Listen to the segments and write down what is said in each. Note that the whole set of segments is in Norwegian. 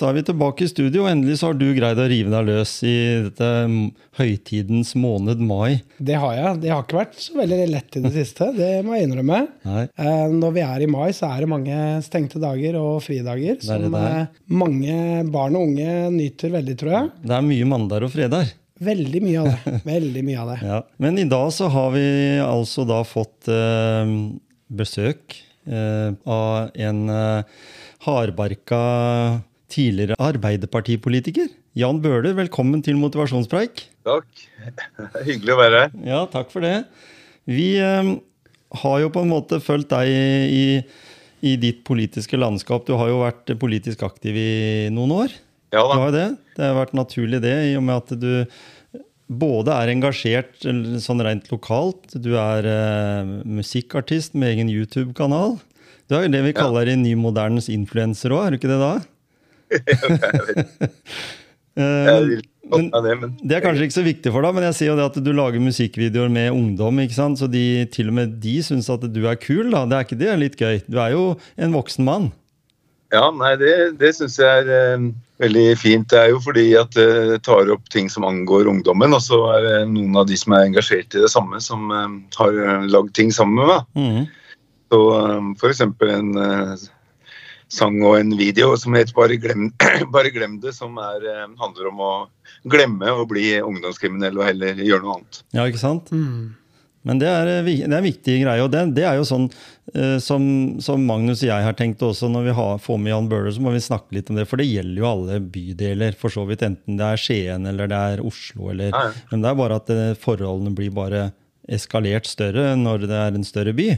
Da er vi tilbake i studio. og Endelig så har du greid å rive deg løs i dette høytidens måned mai. Det har jeg. Det har ikke vært så veldig lett i det siste, det må jeg innrømme. Nei. Eh, Når vi er i mai, så er det mange stengte dager og fridager Det er det som det er. eh, mange barn og unge nyter veldig, tror jeg. Det er mye mandager og fredager. Veldig mye av det. Veldig mye av det. Ja. Men i dag så har vi altså da fått eh, besøk eh, av en eh, hardbarka tidligere Arbeiderpartipolitiker. Jan Bøhler, velkommen til motivasjonspreik. Takk. Hyggelig å være her. Ja, takk for det. Vi eh, har jo på en måte fulgt deg i, i ditt politiske landskap. Du har jo vært politisk aktiv i noen år. Ja da. har det. Det har vært naturlig det, i og med at du både er engasjert sånn rent lokalt, du er eh, musikkartist med egen YouTube-kanal. Du er jo det vi kaller en ny modernes influenser òg, er du ikke det da? Eh, men- det, men det er kanskje ikke så viktig for deg, men jeg sier jo det at du lager musikkvideoer med ungdom, ikke sant? så de, til og med de syns at du er kul. da. Det er ikke det litt gøy? Du er jo en voksen mann. ja, nei, det, det syns jeg er eh, veldig fint. Det er jo fordi at det tar opp ting som angår ungdommen. Og så er det noen av de som er engasjert i det samme, som eh, har eh, lagd ting sammen med meg. Mm. Så um, eksempel en eh, sang og en video som heter Bare glem, Bare glem det, som er, eh, handler om å glemme å bli ungdomskriminell og heller gjøre noe annet. Ja, ikke sant? Mm. Men det er, eh, det er en viktig greie, og det, det er jo sånn eh, som, som Magnus og jeg har tenkt også når vi har, får med Jan Bøhler, så må vi snakke litt om det. For det gjelder jo alle bydeler, for så vidt. Enten det er Skien eller det er Oslo. Eller, Ja, ja. Men det er bare at det, forholdene blir bare eskalert større når det er en større by.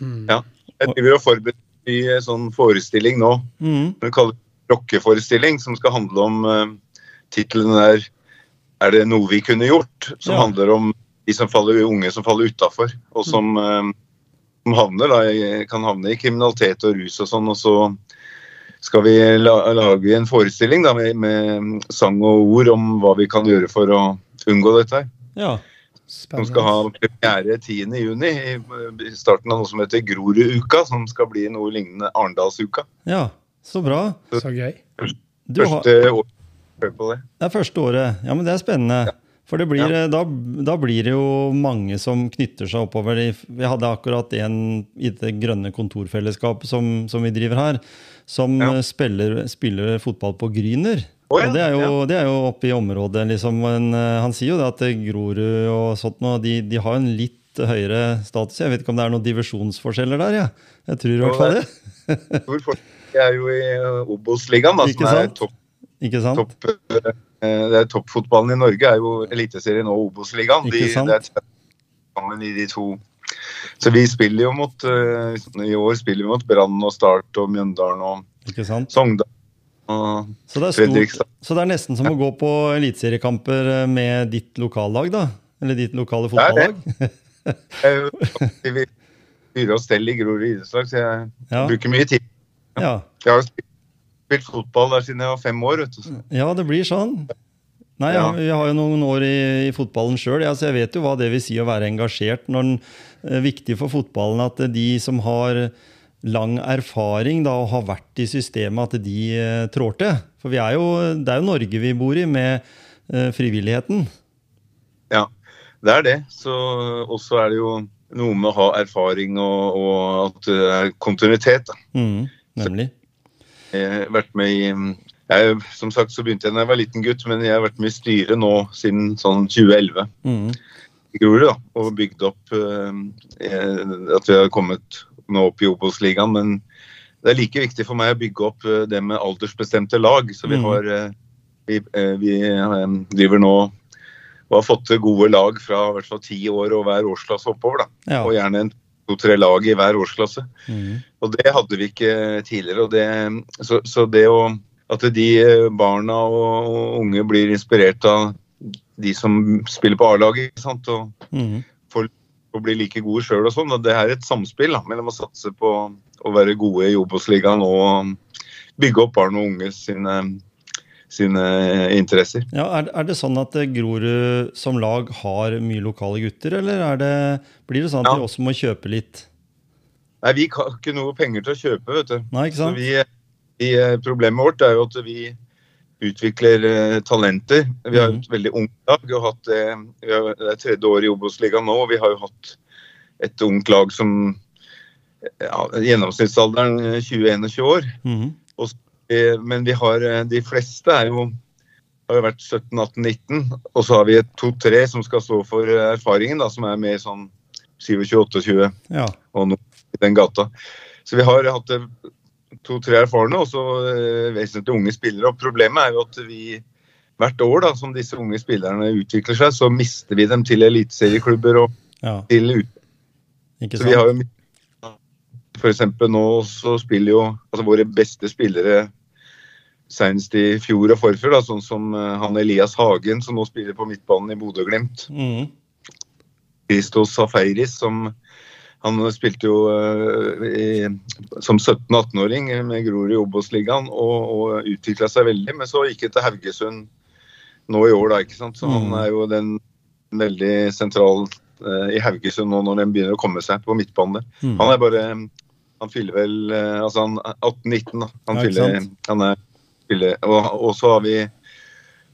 Ja. Jeg driver og forbereder ny eh, sånn forestilling nå. Mm. vi kaller rockeforestilling, som skal handle om uh, Tittelen er 'Er det noe vi kunne gjort?' Som Ja. handler om de som faller, unge som faller utafor, og som, eh, som havner, da, kan havne i kriminalitet og rus og sånn. Og så skal vi la, lage en forestilling da, med, med sang og ord om hva vi kan gjøre for å unngå dette. her. Ja. Som skal ha premiere 10. juni i i starten av noe som heter Groruduka, som skal bli noe lignende Arendalsuka. ja, så bra. Så gøy. Du har, Første år prøv på det. det er første året. Ja, men det er spennende. For det blir, ja. da, da blir det jo mange som knytter seg oppover. Vi hadde akkurat en i det grønne kontorfellesskapet som, som vi driver her, som Ja. eh, spiller, spiller fotball på Gryner. Å ja, det er, jo, det er jo oppe i området, liksom. Men eh, han sier jo det at eh, Grorud og sånt noe, de, de har en litt høyere status. Jeg vet ikke om det er noen divisjonsforskjeller der, ja. Jeg tror i hvert fall det. Stor er jo i uh, Obos-ligaen, som er topp, Ikke sant? topp det er toppfotballen i Norge, er jo Eliteserien og Obos-ligaen. De, det er sammen i de to. Så vi spiller jo mot I år spiller vi mot Brann og Start og Mjøndalen og? Sogndal og Så det, er stort, så det er nesten som å gå på eliteseriekamper eh, med ditt lokallag, da? Eller ditt lokale Det er det. fotballag? Jeg er jo aktiv i styre og stell i Grorud idrettslag, så jeg Ja. bruker mye tid. Ja. Jeg har spilt, fotball der siden jeg var fem år. vet du. ja, det blir sånn. Nei, Ja. Vi har jo noen år i, i fotballen sjøl, ja, så jeg vet jo hva det vil si å være engasjert. når den er Viktig for fotballen at de som har lang erfaring da, og har vært i systemet, at de eh, trår til. For vi er jo, det er jo Norge vi bor i, med eh, frivilligheten. Ja, det er det. Så også er det jo noe med å ha erfaring og, og at det er kontinuitet. Da. Mm, nemlig. Jeg har vært med i jeg, Som sagt så begynte jeg da jeg var liten gutt, men jeg har vært med i styret nå siden sånn 2011 Mm, i Grorud. da, Og bygd opp eh, at vi har kommet nå opp i Obos-ligaen. Men det er like viktig for meg å bygge opp eh, det med aldersbestemte lag. Så vi Mhm. har eh, vi, eh, vi driver nå og har fått til gode lag fra i hvert fall ti år og hver årsklasse oppover. da. ja. Og gjerne en to-tre lag i hver årsklasse. Mm. Og det hadde vi ikke tidligere. Og det, så, så det å at de barna og unge blir inspirert av de som spiller på A-laget, og Mm. får å bli like gode sjøl og sånn. Det er et samspill da, mellom å satse på å være gode i Obos-ligaen og bygge opp barn og unge sine, sine interesser. Ja, er, er det sånn at eh, Grorud som lag har mye lokale gutter, eller er det, blir det sånn at Ja. de også må kjøpe litt? Nei, vi har ikke noe penger til å kjøpe, vet du. Nei, ikke Så sant? vi, vi, eh, problemet vårt er jo at vi utvikler eh, talenter. Vi har Mhm. et veldig ungt lag. Vi har hatt, eh, vi har, det er tredje år i Obos-ligaen nå, og vi har jo hatt et ungt lag som ja, Gjennomsnittsalderen eh, 20-21 år. Mm -hmm. og, Men vi har, eh, de fleste er jo, har jo vært 17-18-19. Og så har vi to-tre som skal stå for eh, erfaringen, da, som er mer sånn 27-28 Ja. og noe i den gata. Så vi har hatt eh, to-tre erfarne og så eh, vesentlig unge spillere. Og problemet er jo at vi hvert år da, som disse unge spillerne utvikler seg, så mister vi dem til eliteserieklubber og ja. til ut. Så vi har jo eksempel nå så spiller jo altså våre beste spillere senest i fjor og forfør, da, sånn som eh, han Elias Hagen som nå spiller på midtbanen i Bodø-Glimt. Mm. Christos Safaris, som han spilte jo uh, i, som 17-18-åring med Grorud i Obos-ligaen og, og utvikla seg veldig. Men så gikk det til Haugesund nå i år, da. ikke sant? Så Mm. han er jo den veldig sentral uh, i Haugesund nå når den begynner å komme seg på midtbanen. der. Mhm. Han er bare Han fyller vel uh, Altså han er 18-19, da. Han Ja, fyller? Han er fyller, og, og så har vi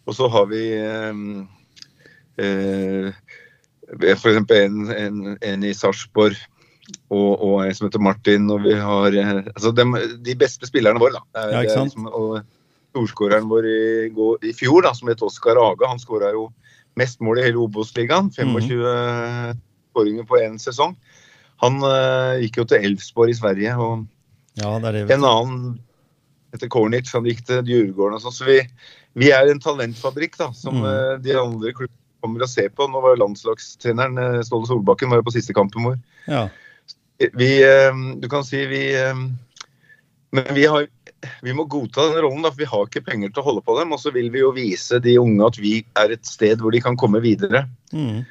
Og så har vi um, F.eks. en, en, en i Sarpsborg og, og en som heter Martin. Og vi har eh, altså de, de beste spillerne våre, da. Ja, ikke er sant? liksom- og storskåreren vår i, går- i fjor, da, som het Oskar Aga, han skåra jo mest mål i hele Obos-ligaen. 25 skåringer på én sesong. Han uh, gikk jo til Elfsborg i Sverige. og Ja, det det. En annen heter Kornic, han gikk til Djurgården og sånn. Så vi, vi er en talentfabrikk da, som Mm. uh, de andre klubbene kommer og ser på. Nå var jo landslagstreneren eh, Ståle Solbakken var jo på siste kampen vår. Ja. Vi, eh, du kan si vi eh, Men vi, har, vi må godta den rollen, da, for vi har ikke penger til å holde på dem. Og så vil vi jo vise de unge at vi er et sted hvor de kan komme videre. Mhm.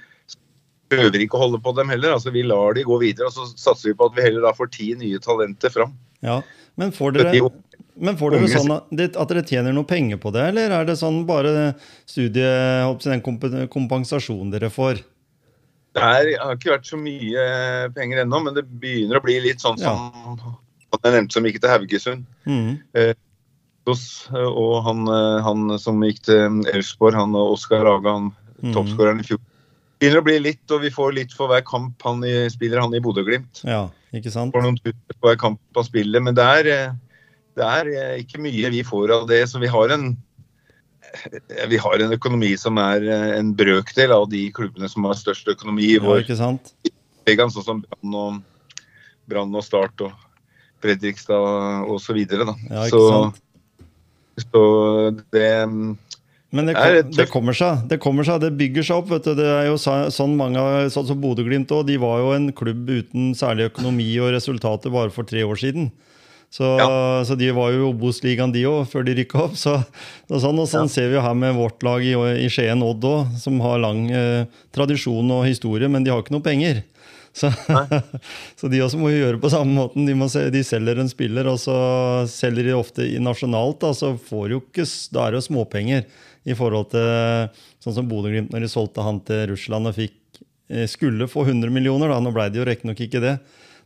Prøver ikke å holde på dem heller. altså Vi lar de gå videre, og så satser vi på at vi heller da får ti nye talenter fram. ja. Men får De dere, men får dere sånn at, at dere tjener noe penger på det, eller er det sånn bare studie, den kompensasjonen dere får? Det er, har ikke vært så mye penger ennå, men det begynner å bli litt sånn som han jeg nevnte som gikk til Haugesund. Mm. Eh, Og han, eh, han som gikk til Elfsborg, han og Oskar Aga, han mm. toppskåreren i fjor. Begynner å bli litt, og vi får litt for hver kamp han i, spiller han i Bodø-Glimt. Ja, ikke sant? Får noen tusen for hver kamp han spiller, men det er, eh, det er eh, ikke mye vi får av det. Så vi har en eh, vi har en økonomi som er eh, en brøkdel av de klubbene som har størst økonomi i Ja, vår sant? ligaen, sånn som Brann og, Brann og Start og Fredrikstad og så. Ja, så, så det Men det, kom, det kommer seg. Det kommer seg, det bygger seg opp. vet du. Det er jo sånn mange, sånn som Bodø-Glimt òg. De var jo en klubb uten særlig økonomi og resultater bare for tre år siden. Så, så de var jo i Obos-ligaen, de òg, før de rykka opp. Så, og sånn, og sånn ser vi jo her med vårt lag i, i Skien Odd òg, som har lang eh, tradisjon og historie, men de har ikke noe penger. Så, så de også må jo gjøre på samme måten. De, se, de selger en spiller, og så selger de ofte i nasjonalt. Da, så får jo ikke, da er det jo småpenger i forhold til sånn som Bodø-Glimt når de solgte han til Russland og fikk, eh, skulle få 100 millioner. Da. Nå ble det jo riktignok ikke det.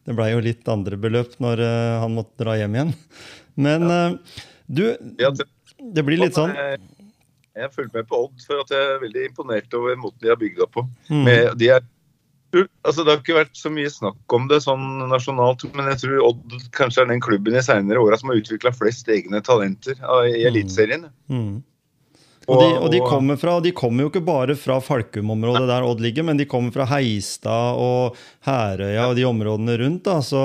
Det blei jo litt andre beløp når eh, han måtte dra hjem igjen. Men ja. du, det, blir litt sånn Jeg, har med på Odd for at jeg er veldig imponert over måten de har bygd opp på. mm, Med, de er, altså det har ikke vært så mye snakk om det sånn nasjonalt, men jeg tror Odd kanskje er den klubben i seinere åra som har utvikla flest egne talenter i Eliteserien. mm. Og de, og de kommer fra, de kommer jo ikke bare fra Falkum-området der Odd ligger, men de kommer fra Heistad og Herøya og de områdene rundt. da, Så,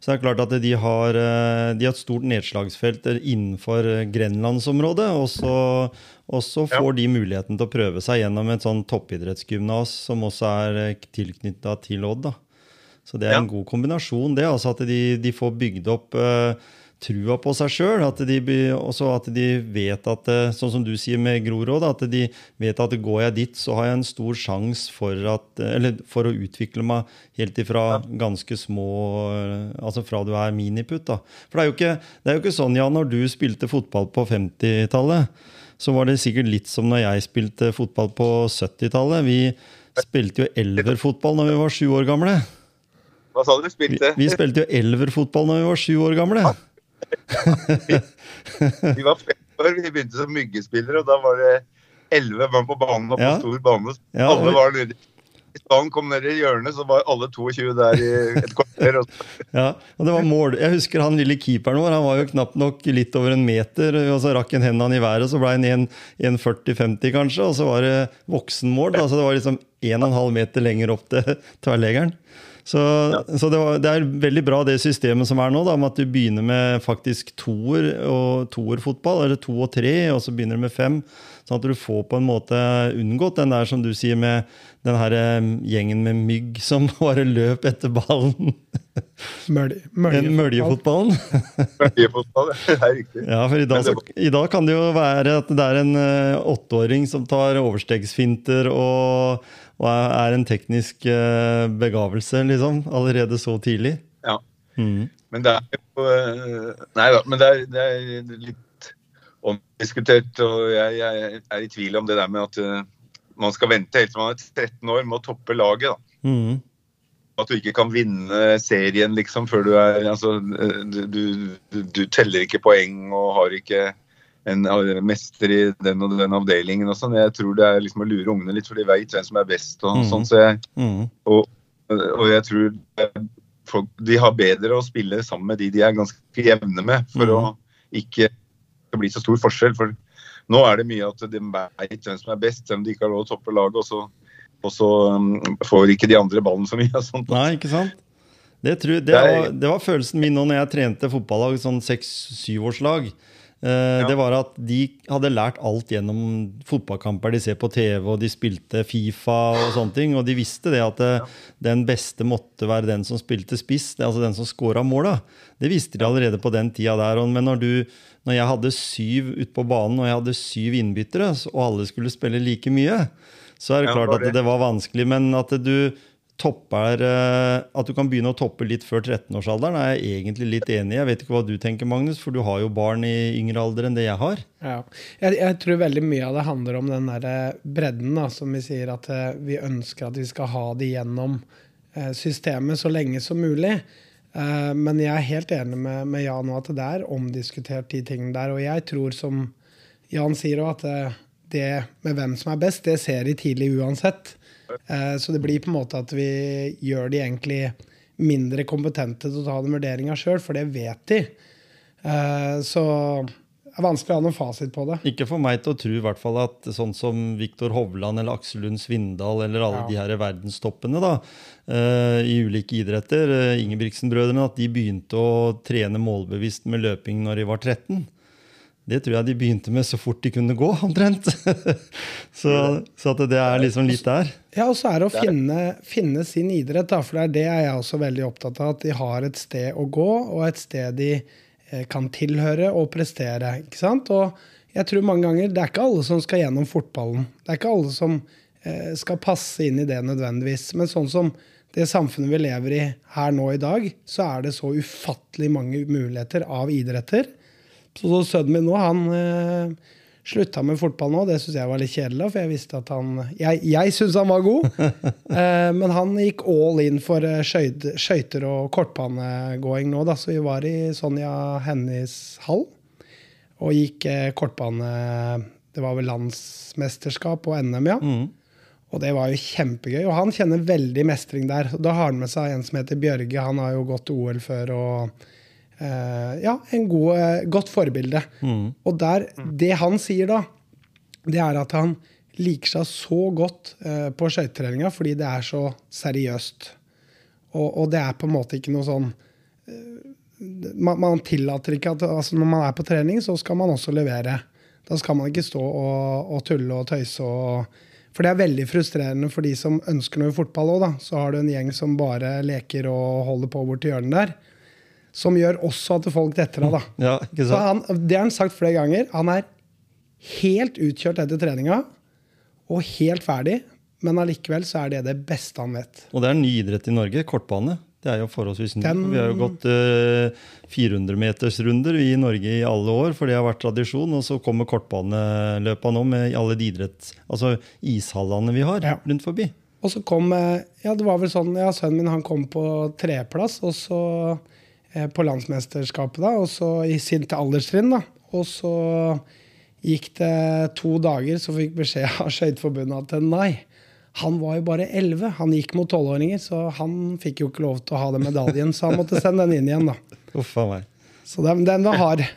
så det er klart at de har, eh, de har et stort nedslagsfelt innenfor eh, grenlandsområdet. Og så, og så Ja. får de muligheten til å prøve seg gjennom et sånn toppidrettsgymnas som også er tilknytta til Odd. da. Så det er Ja. en god kombinasjon, det. altså At de, de får bygd opp eh, trua på seg sjøl. Også at de vet at eh, Sånn som du sier med Grorud, at de vet at går jeg dit, så har jeg en stor sjanse for, for å utvikle meg helt ifra ganske små eh, Altså fra du er miniputt. da. For det er jo ikke, det er jo ikke sånn, Jan, når du spilte fotball på 50-tallet, så var det sikkert litt som når jeg spilte fotball på 70-tallet. Vi spilte jo elverfotball når vi var sju år gamle. Hva sa du? Vi, Spilte? vi spilte jo elverfotball når vi var sju år gamle. Vi var fem år, vi begynte som myggespillere, og da var det elleve mann på banen og på Ja. stor bane. Ja, alle var nede. Hvis ballen kom ned i hjørnet, så var alle 22 der i et kvarter. Ja, og det var mål. Jeg husker han lille keeperen vår. Han var jo knapt nok litt over en meter. og Så rakk han hendene i været, så ble han 1,40-50 kanskje. Og så var det voksenmål. Da, så det var liksom 1,5 meter lenger opp til tverrleggeren. Så, så det, var, det er veldig bra det systemet som er nå, da, med at du begynner med faktisk toer og toerfotball, eller to og tre, og så begynner du med fem. Sånn at du får på en måte unngått den der som du sier med den her eh, gjengen med mygg som bare løp etter ballen. Mølje, møljefotballen. Møljefotball, det er riktig. Ja, for i dag, så, i dag kan det jo være at det er en eh, åtteåring som tar overstegsfinter og, og er en teknisk eh, begavelse, liksom, allerede så tidlig. Ja. Mm. Men det er jo eh, Nei da, men det er, det er litt omdiskutert, og jeg, jeg er i tvil om det der med at eh, man skal vente helt til man er 13 år med å toppe laget. da. Mm. At du ikke kan vinne serien liksom før du er altså, du, du, du, du teller ikke poeng og har ikke en mester i den og den avdelingen og sånn. Jeg tror det er liksom å lure ungene litt, for de veit hvem som er best og Mhm. sånn. Så jeg, Mhm. og, og jeg tror folk, de har bedre å spille sammen med de de er ganske jevne med, for å ikke bli så stor forskjell. For nå er det mye at de veit hvem som er best, selv om de ikke har lov å toppe laget. Og så, og så får ikke de andre ballen så mye. og sånt. Nei, ikke sant? Det, tror, det, var, det var følelsen min nå når jeg trente fotballag, sånn seks-syvårslag. Eh, Ja. Det var at de hadde lært alt gjennom fotballkamper de ser på TV, og de spilte Fifa og sånne ting. Og de visste det at eh, den beste måtte være den som spilte spiss, det, altså den som scora måla. Det visste de allerede på den tida der. Men når, du, når jeg hadde syv ute på banen, og jeg hadde syv innbyttere, og alle skulle spille like mye, så er det klart at det. det var vanskelig. Men at du topper eh, At du kan begynne å toppe litt før 13-årsalderen, er jeg egentlig litt enig i. Jeg vet ikke hva du tenker, Magnus, for du har jo barn i yngre alder enn det jeg har. Ja. Jeg, jeg tror veldig mye av det handler om den der eh, bredden, da, som vi sier at eh, vi ønsker at vi skal ha det gjennom systemet så lenge som mulig. Men jeg er helt enig med, med Jan at det er omdiskutert, de tingene der. Og jeg tror, som Jan sier at det med hvem som er best, det ser de tidlig uansett. Eh, så det blir på en måte at vi gjør de egentlig mindre kompetente til å ta den vurderinga sjøl, for det vet de. Eh, så det er vanskelig å ha noen fasit på det. Ikke for meg til å tro i hvert fall at sånn som Viktor Hovland eller Aksel Lund Svindal eller alle Ja. de her verdenstoppene da, eh, i ulike idretter, Ingebrigtsen-brødrene, at de begynte å trene målbevisst med løping når de var 13. Det tror jeg de begynte med så fort de kunne gå, omtrent. så, så at det er liksom litt der. Ja, og så er det å finne, finne sin idrett, da, for det er det jeg er også veldig opptatt av. At de har et sted å gå, og et sted de eh, kan tilhøre og prestere. ikke sant? Og jeg tror mange ganger det er ikke alle som skal gjennom fotballen. Det er ikke alle som eh, skal passe inn i det nødvendigvis. Men sånn som det samfunnet vi lever i her nå i dag, så er det så ufattelig mange muligheter av idretter. Så, så sønnen min nå, han eh, slutta med fotball nå. Det syns jeg var litt kjedelig, for jeg visste at han Jeg, jeg syns han var god, eh, men han gikk all in for eh, skøyt- skøyter og kortbanegåing nå, da. Så vi var i Sonja Hennies hall og gikk eh, kortbane Det var vel landsmesterskap og NM, ja. Mm. Og det var jo kjempegøy. Og han kjenner veldig mestring der. Da har han med seg en som heter Bjørge. Han har jo gått OL før og Ja, en god, eh, godt forbilde. Mm. Og der, det han sier da, det er at han liker seg så godt eh, på skøytetreninga fordi det er så seriøst. Og, og det er på en måte ikke noe sånn eh, man, man tillater ikke at altså Når man er på trening, så skal man også levere. Da skal man ikke stå og, og tulle og tøyse og For det er veldig frustrerende for de som ønsker noe i fotball òg. Så har du en gjeng som bare leker og holder på borti hjørnet der. Som gjør også at folk detter av, da. Ja, Så han, det har han sagt flere ganger. Han er helt utkjørt etter treninga og helt ferdig. Men allikevel så er det det beste han vet. Og det er en ny idrett i Norge, kortbane. Det er jo forholdsvis ny. Den- Vi har jo gått uh, 400-metersrunder i Norge i alle år, for det har vært tradisjon. Og så kommer kortbaneløpa nå med alle de idretts... Altså ishallene vi har Ja. rundt forbi. Og så kom eh, Ja, det var vel sånn Ja, sønnen min han kom på treplass, og så eh, på landsmesterskapet, da, og så i til alderstrinn, da. Og så gikk det to dager, så fikk beskjed av Skøyteforbundet at nei. Han var jo bare 11. Han gikk mot tolvåringer, så han fikk jo ikke lov til å ha den medaljen. Så han måtte sende den inn igjen, da. Uff a meg. Så den, den var hard.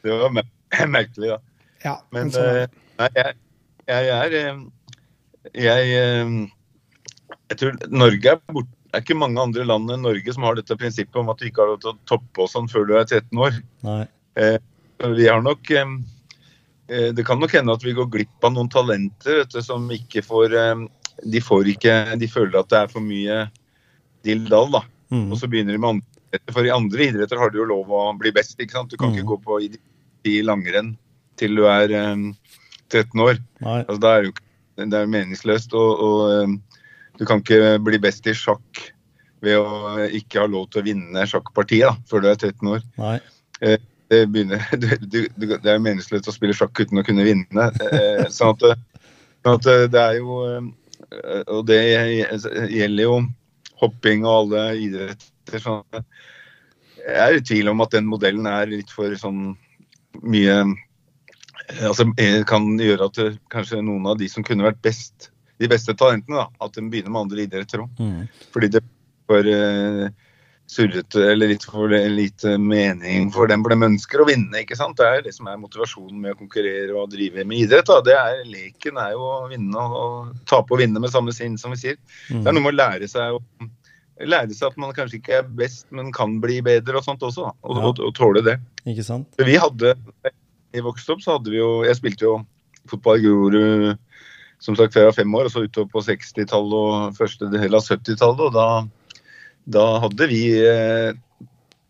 Det var mer merkelig, da. Ja, Men sånn eh, nei, jeg, jeg er eh, Jeg eh, Jeg tror Norge er borte. Det er ikke mange andre land enn Norge som har dette prinsippet om at du ikke har lov til å toppe og sånn før du er 13 år. Nei. Eh, vi har nok eh, Det kan nok hende at vi går glipp av noen talenter vet du, som ikke får eh, De får ikke De føler at det er for mye dilldall, da. Mm. Og så begynner de med andre idretter. For i andre idretter har du jo lov å bli best. ikke sant? Du kan Mm. ikke gå på i, i langrenn til du er eh, 13 år. Nei. Altså, da er jo det er meningsløst. Og, og du kan ikke bli best i sjakk ved å ikke ha lov til å vinne sjakkpartiet før du er 13 år. Nei. Det, begynner, du, du, det er meningsløst å spille sjakk uten å kunne vinne. Eh, sånn at, sånn at det er jo eh, Og det gjelder jo hopping og alle idretter. Sånn at jeg er i tvil om at den modellen er litt for sånn mye eh, altså eh, kan gjøre at kanskje noen av de som kunne vært best, de beste talentene, da, at de begynner med andre idretter òg. Mm. Fordi det er for uh, surrete eller litt for lite mening for dem, for de ønsker å vinne. ikke sant? Det er det som er motivasjonen med å konkurrere og drive med idrett. da. Det er Leken er jo å vinne og, og tape og vinne med samme sinn, som vi sier. Mm. Det er noe med å lære seg å lære seg at man kanskje ikke er best, men kan bli bedre og sånt også. da, Og, Ja. og, og tåle det. Ikke sant? Vi hadde, i vokste opp, så hadde vi jo Jeg spilte jo fotball i Grorud som sagt jeg var fem år, og så utover på 60-tallet og første del av 70-tallet. Og da, da hadde vi eh,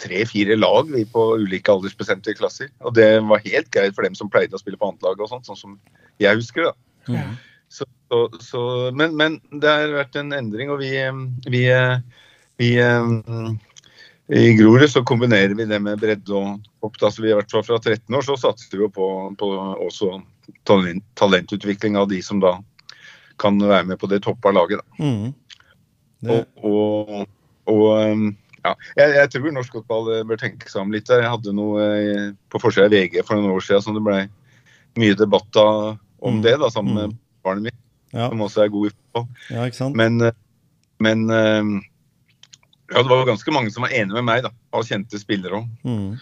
tre-fire lag vi på ulike aldersbestemte klasser. Og det var helt greit for dem som pleide å spille på annet lag og sånt, sånn som jeg husker. da. Mm. Så, så, så, men, men det har vært en endring, og vi, vi, vi I Grorud så kombinerer vi det med bredde og hopp. Da, så vi i hvert fall fra 13 år så satser vi jo på, på også talent, talentutvikling av de som da kan være med på det toppa laget. Mm. Det, Og, og, og um, ja, jeg, jeg tror norsk fotball eh, bør tenke seg om litt. Jeg hadde noe eh, på forsida av VG for noen år siden som det ble mye debatt om Mm. det, da, sammen Mm. med barnet mitt, ja. som også er god i fotball. ja? Men, eh, men ja, det var ganske mange som var enige med meg, da, av kjente spillere òg, Mm.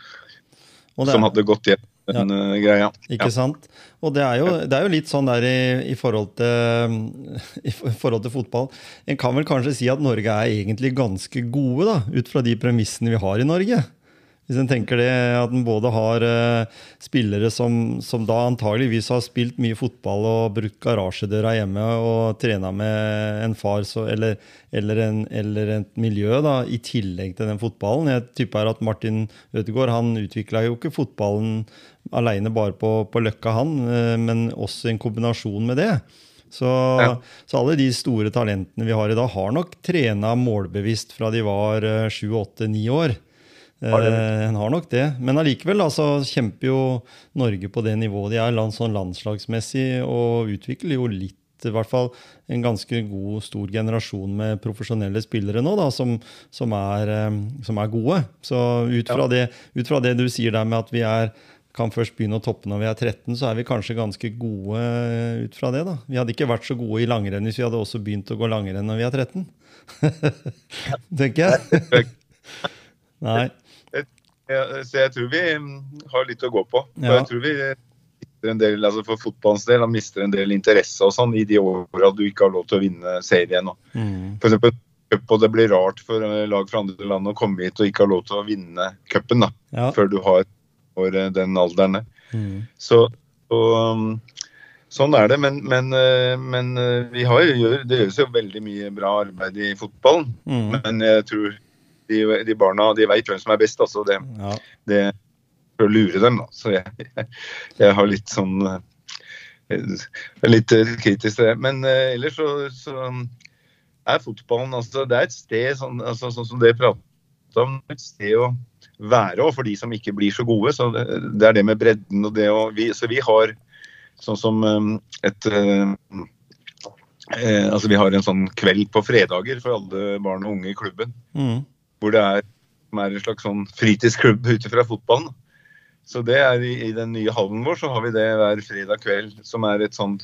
Som hadde gått gjennom den ja. greia. Ikke sant? Og det er, jo, det er jo litt sånn der i, i, forhold til, i forhold til fotball. En kan vel kanskje si at Norge er egentlig ganske gode, da, ut fra de premissene vi har i Norge. Hvis en tenker det at en både har uh, spillere som, som da antageligvis har spilt mye fotball og brukt garasjedøra hjemme og trena med en far så, eller, eller, en, eller et miljø da, i tillegg til den fotballen. Jeg tipper at Martin Ødegaard han utvikla jo ikke fotballen aleine bare på, på Løkka, han, eh, men også en kombinasjon med det. Så, Ja. så alle de store talentene vi har i dag, har nok trena målbevisst fra de var eh, sju, åtte, ni år. Har. Eh, En har nok det. Men allikevel altså, kjemper jo Norge på det nivået de er land, sånn landslagsmessig, og utvikler jo litt i hvert fall en ganske god, stor generasjon med profesjonelle spillere nå, da, som, som, er, som er gode. Så ut fra, det, ut fra det du sier der med at vi er kan først begynne å toppe når vi er 13, så er vi kanskje ganske gode eh, ut fra det. da. Vi hadde ikke vært så gode i langrenn hvis vi hadde også begynt å gå langrenn når vi er 13. Tenker jeg. Nei. Så jeg tror vi mm, har litt å gå på. Og jeg tror vi mister en del, altså For fotballens del han mister en del interesse og sånn i de åra du ikke har lov til å vinne serien. Mm. For eksempel, og det blir rart for eh, lag fra andre land å komme hit og ikke ha lov til å vinne cupen Ja. før du har for eh, den alderen. der. Mm. Så, så, um, sånn er det. Men, men, eh, men eh, vi har, det gjøres jo veldig mye bra arbeid i fotballen. Mm. Men jeg tror de, de, barna de veit hvem som er best. altså det, ja. det for å lure dem. Da. Så jeg, jeg, jeg, har litt sånn Litt kritisk til det. Men uh, ellers så, så, er fotballen altså, det er et sted, sånn, altså, sånn som det prater om, et sted å være òg, for de som ikke blir så gode. Så det, er det med bredden og det å Så vi har sånn som um, et uh, eh, altså Vi har en sånn kveld på fredager for alle barn og unge i klubben. Mm. Hvor det er, er en slags sånn fritidsklubb ut fra fotballen. Så det er i, i, den nye hallen vår så har vi det hver fredag kveld, som er et sånt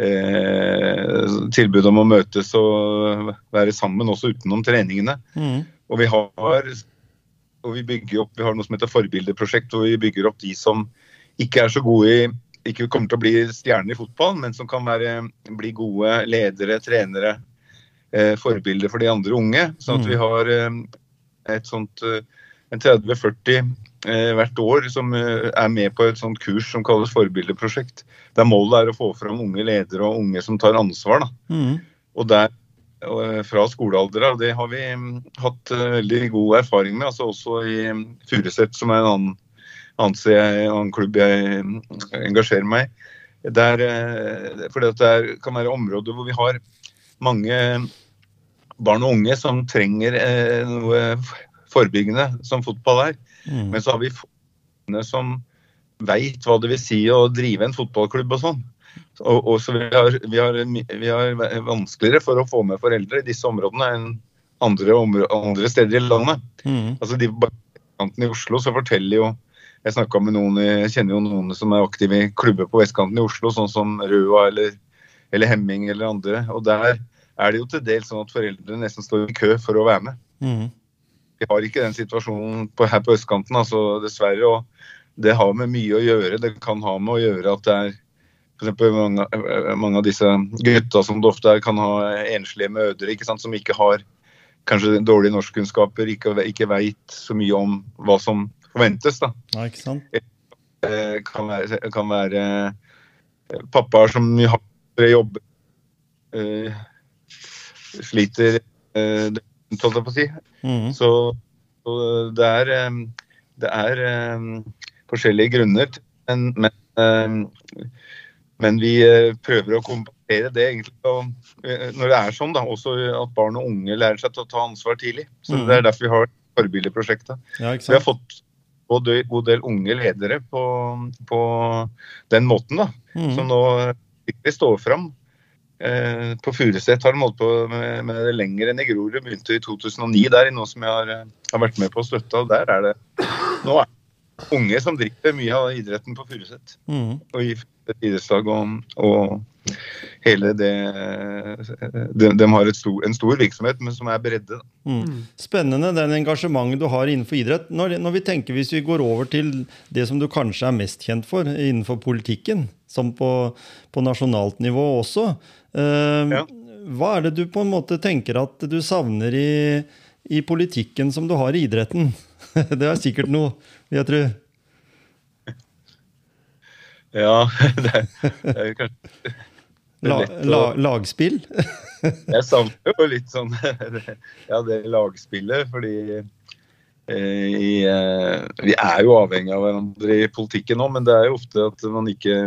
eh, tilbud om å møtes og være sammen også utenom treningene. Mm. Og vi har og vi bygger opp, vi har noe som heter forbildeprosjekt, hvor vi bygger opp de som ikke er så gode i ikke kommer til å bli stjerner i fotball, men som kan være, bli gode ledere, trenere, eh, forbilder for de andre unge. Sånn at vi mm. har eh, et sånt eh, en 30-40 eh, hvert år som eh, er med på et sånt kurs som kalles forbildeprosjekt. Der målet er å få fram unge ledere og unge som tar ansvar. Mm. Og der fra skolealder av. Det har vi mm, hatt uh, veldig god erfaring med. altså Også i um, Furuset, som er en annen, annen klubb jeg um, engasjerer meg i. Der, uh, det kan være områder hvor vi har mange barn og unge som trenger noe forebyggende som fotball er. Mm. Men så har vi som veit hva det vil si å drive en fotballklubb og sånn. Og, og, så vi har, vi, har, vi har, vanskeligere for å få med foreldre i disse områdene enn andre, andre steder i landet. Mm. Altså de i Oslo så forteller jo Jeg med noen, jeg kjenner jo noen som er aktive i klubber på vestkanten i Oslo, sånn som Røa eller, eller Hemming eller andre. Og der er det jo til dels sånn at foreldre nesten står i kø for å være med. Mm. Vi har ikke den situasjonen på, her på østkanten, altså, dessverre. og Det har med mye å gjøre. Det kan ha med å gjøre at det er for mange, mange av disse gutta som det ofte er, kan ha enslige mødre ikke sant, som ikke har kanskje dårlige norskkunnskaper, ikke, ikke veit så mye om hva som forventes. da. Ja, ikke sant? Det kan være, kan være pappaer som har jobb, uh, sliter holdt jeg på å si. Mm. Så, så, det er, det er forskjellige grunner. Men, men, men, vi eh, prøver å kompensere det egentlig. Eh, når det er sånn, da, også at barn og unge lærer seg til å ta ansvar tidlig. Så mm. Det er derfor vi har forbildeprosjektet. Ja, vi har fått en god del unge ledere på, på den måten, da, mm. som nå virkelig står fram Eh, på Furuset har de holdt på med, med, det lenger enn i Grorud. Begynte i 2009 der, i noe som jeg har, har, vært med på å støtte. og der er det Nå er det unge som driver mye av idretten på Furuset. Mm. Og i idrettslag og, og, hele det De, de har stor, en stor virksomhet, men som er bredde. Mm. Spennende den engasjementet du har innenfor idrett. Når, når, vi tenker Hvis vi går over til det som du kanskje er mest kjent for innenfor politikken, som på, på nasjonalt nivå også. eh, ja. Hva er det du på en måte tenker at du savner i, i politikken som du har i idretten? det er sikkert noe, vil jeg tro. Ja, det er, er kanskje La, la, lagspill? jeg savner jo litt sånn Ja, det lagspillet, fordi eh, i, eh, vi er jo avhengig av hverandre i politikken nå, men det er jo ofte at man ikke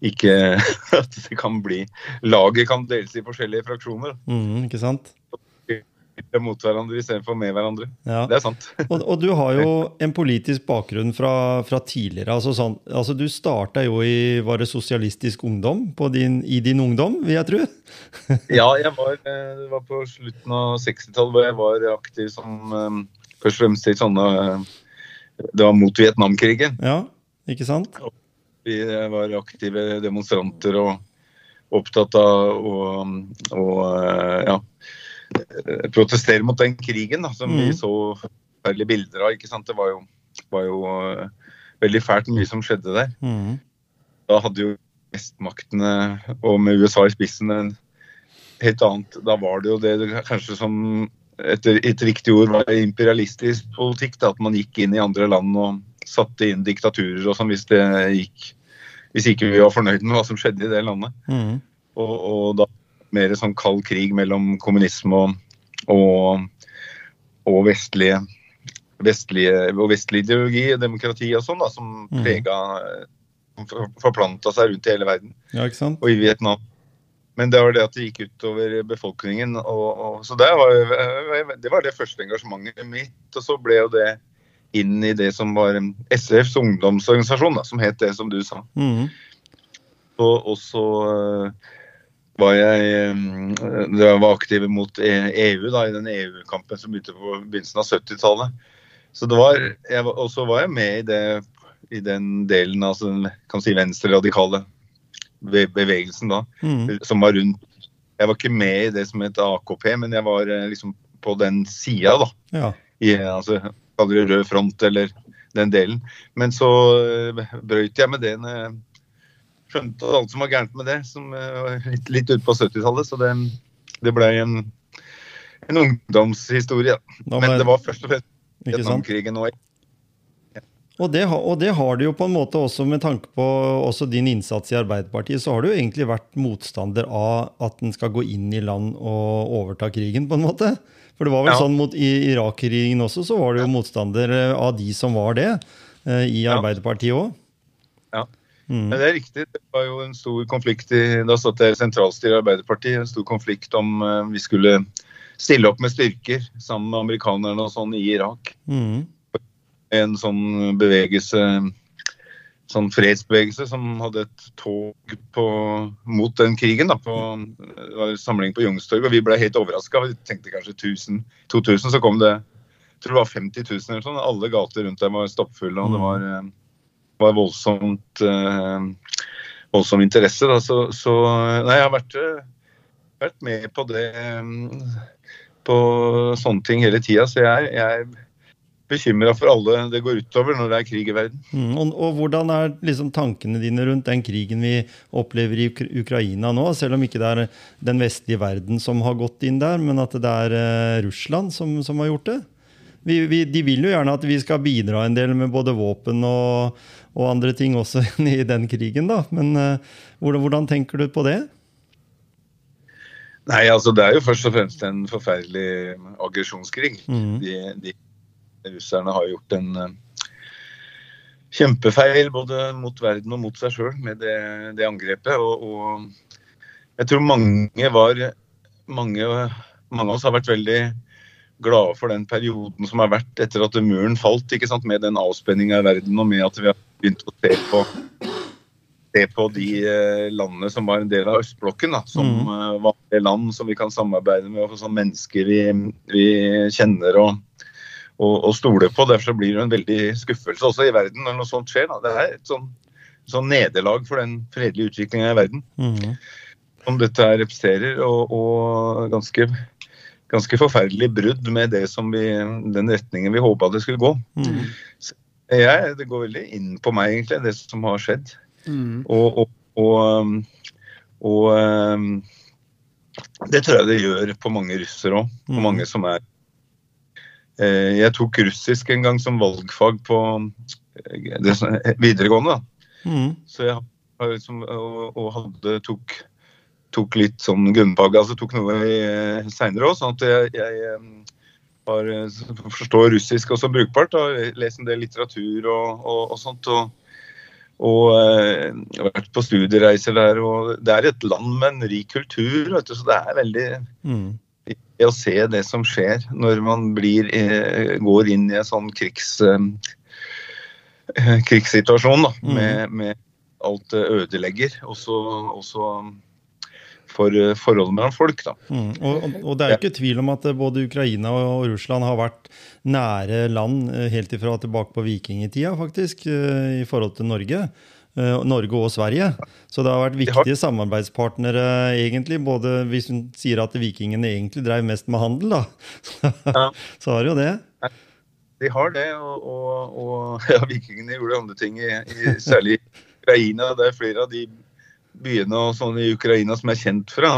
ikke at det kan bli Laget kan deles i forskjellige fraksjoner. Mm, ikke sant? Mot hverandre istedenfor med hverandre. Ja. Det er sant. og, og, du har jo en politisk bakgrunn fra, fra tidligere. altså, sånn, altså Du starta jo i var det Sosialistisk Ungdom din, i din ungdom, vil jeg tro? ja, jeg var, eh, det var på slutten av 60-tallet hvor jeg var aktiv som eh, Først og fremst i sånne eh, Det var mot Vietnamkrigen. Ja, ikke sant? Vi var aktive demonstranter og opptatt av å ja, protestere mot den krigen da, som mm. vi så forferdelige bilder av. ikke sant? Det var jo, var jo uh, veldig fælt mye som skjedde der. Mm. Da hadde jo vestmaktene, og med USA i spissen, en helt annet Da var det jo det kanskje som etter et riktig ord var imperialistisk politikk. Da, at man gikk inn i andre land og satte inn diktaturer og sånn hvis det gikk hvis ikke vi var fornøyd med hva som skjedde i det landet. Mm. Og, og da mer sånn kald krig mellom kommunisme og, og, og vestlige, vestlige, og vestlig ideologi, demokrati og sånn, da, som Mhm. prega Forplanta seg rundt i hele verden, Ja, ikke sant? og i Vietnam. Men det var det at det gikk utover befolkningen. Og, og, så det var, det var det første engasjementet mitt. Og så ble jo det inn i det som var SFs ungdomsorganisasjon, da, som het det som du sa. Mm. Og, og så øh, var jeg jeg var aktiv mot E- EU da, i den EU-kampen som begynte på begynnelsen av 70-tallet. Så det var, Og så var jeg med i, det, i den delen av altså, kan si venstre-radikale bevegelsen da, Mm. som var rundt Jeg var ikke med i det som het AKP, men jeg var øh, liksom på den sida, da Ja. i altså, rød front eller den delen. Men så øh, brøyt jeg med det skjønte alt som var gærent med det, som var litt, litt ute på 70-tallet. Så det, det ble en, en ungdomshistorie. Da Men det var først og fremst? Vietnamkrigen og Og det, har- og det har du jo på en måte også med tanke på også din innsats i Arbeiderpartiet, så har du jo egentlig vært motstander av at en skal gå inn i land og overta krigen, på en måte. For det var vel Ja. sånn mot i Irak-krigen også, så var du jo motstander eh, av de som var det, eh, i. Arbeiderpartiet òg. Ja. Mm. Men det er riktig. Det var jo en stor konflikt i, Da satt jeg i sentralstyret i Arbeiderpartiet. En stor konflikt om øh, vi skulle stille opp med styrker sammen med amerikanerne og sånn i Irak. Mm. en sånn bevegelse Sånn fredsbevegelse som hadde et tog på, mot den krigen. Da, på, det var en samling på Youngstorget, og vi ble helt overraska. Vi tenkte kanskje 1000, 2000, så kom det jeg tror det var 50 000 eller sånn. Alle gater rundt der var stappfulle, og det var, eh, var voldsomt eh, voldsom interesse. Da. Så, så nei, jeg har vært, eh, vært med på det eh, på sånne ting hele tida, så jeg, jeg er bekymra for alle det går utover når det er krig i verden. Mm. Og, og hvordan er liksom tankene dine rundt den krigen vi opplever i Ukraina nå? Selv om ikke det er den vestlige verden som har gått inn der, men at det er eh, Russland som, som har gjort det? Vi, vi, de vil jo gjerne at vi skal bidra en del med både våpen og, og andre ting også i den krigen, da. Men eh, hvordan, hvordan tenker du på det? Nei, altså Det er jo først og fremst en forferdelig aggresjonskrig. Mm. De, de russerne har gjort en uh, kjempefeil både mot verden og mot seg sjøl med det, det angrepet. Og, og jeg tror mange var mange, mange av oss har vært veldig glade for den perioden som har vært etter at muren falt, ikke sant? med den avspenninga i verden og med at vi har begynt å se på se på de eh, landene som var en del av østblokken, da, som mm. var det land som vi kan samarbeide med, og som mennesker vi, vi kjenner og, og, og stoler på. Derfor så blir det en veldig skuffelse også i verden når noe sånt skjer. Da. Det er et sånn, sånn nederlag for den fredelige utviklinga i verden Mm. som dette representerer, og, og ganske, ganske forferdelig brudd med det som vi, den retningen vi håpa det skulle gå. Mm. Jeg, det går veldig inn på meg, egentlig, det som har skjedd. Mm. Og, og, og, og um, det tror jeg det gjør på mange russere òg. På Mm. mange som er eh, Jeg tok russisk en gang som valgfag på eh, som- videregående. Mm. Så jeg har liksom, og, og hadde tok, tok litt sånn grunnfag, altså tok noe seinere òg, sånn at jeg, jeg har, eh, forstår russisk også brukbart. Har lest en del litteratur og, og, og sånt. og og eh, jeg har vært på studiereiser der. og Det er et land med en rik kultur, vet du, så det er veldig Mm. å se det som skjer når man blir, eh, går inn i en sånn krigs, eh, krigssituasjon da, Mm. med, med alt det ødelegger. Også, også for eh, forholdet mellom folk. Mm. Og, og- det er jo ikke tvil om at eh, både Ukraina og Russland har vært nære land eh, helt ifra tilbake på vikingtida, faktisk, i forhold til Norge. Norge og Sverige. Så det har vært viktige samarbeidspartnere, egentlig. Både hvis hun sier at vikingene egentlig drev mest med handel, da. Ja. Så har jo det. De har det, og, og, og ja, vikingene gjorde andre ting, i, i, særlig i Ukraina. Det er flere av de byene og sånn i Ukraina som er kjent fra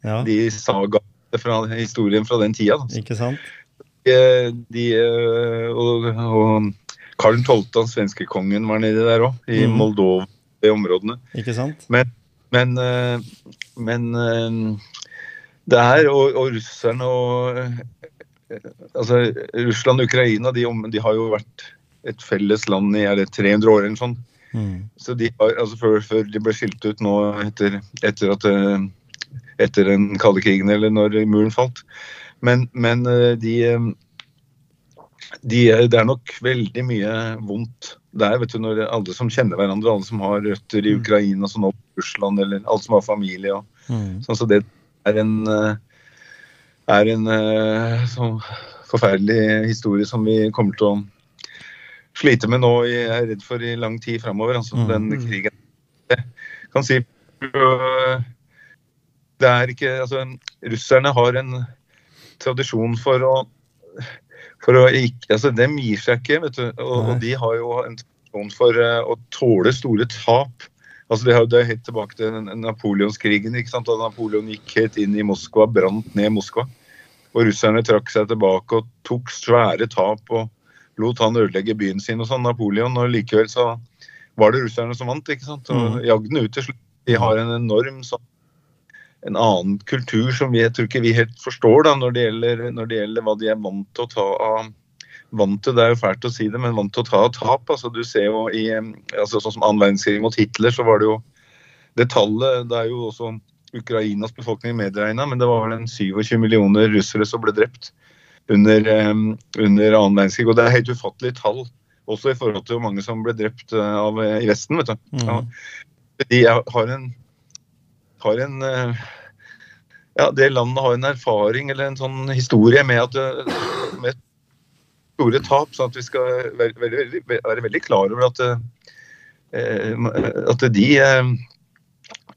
Ja, de sagaene fra historien fra den tida. Da. ikke sant? De, og, og Karl 12., den svenske kongen, var nedi der òg, i mm. Moldova. de områdene. Ikke sant? Men, men, eh, men eh, det her, og, og russerne og eh, altså Russland og Ukraina de, de, har jo vært et felles land i er det 300 år eller sånn. Mm. Så de har, altså før, før, de ble skilt ut nå etter, etter at etter den kalde krigen eller når muren falt. Men, men de de, det er nok veldig mye vondt der, vet du, når alle som kjenner hverandre, alle som har røtter i mm. Ukraina, sånn opp Russland, eller alle som har familie. Og, mm. sånn, så det er en, eh, er en eh, sånn forferdelig historie som vi kommer til å slite med nå, jeg er redd for, i lang tid framover. Altså, mm. Den krigen. Jeg kan si det er ikke Altså, russerne har en tradisjon for å for å ikke, altså Dem gir seg ikke, vet du. Og, og de har jo en tradisjon for uh, å tåle store tap. Altså Det, er jo helt tilbake til napoleonskrigen. ikke sant? Da Napoleon gikk helt inn i Moskva, brant ned Moskva. Og russerne trakk seg tilbake og tok svære tap og lot han ødelegge byen sin og sånn, Napoleon. Og likevel så var det russerne som vant, ikke sant. Og mm. jagde den ut til slutt. De har en enorm sånn en annen kultur som vi, jeg tror ikke vi helt forstår da, når det, gjelder, når det gjelder hva de er vant til å ta av vant til, Det er jo fælt å si det, men vant til å ta av tap. altså Du ser jo i altså Sånn som annen verdenskrig mot Hitler, så var det jo det tallet Det er jo også Ukrainas befolkning medregna, men det var vel en 27 millioner russere som ble drept under, under annen verdenskrig. Og det er helt ufattelig tall, også i forhold til hvor mange som ble drept av, i Vesten. vet du. Mm. Ja. De har en har en eh, ja, det landet har en erfaring eller en sånn historie med, at, eh, med store tap. sånn at vi skal være, veldig, være veldig klar over at, eh, at de,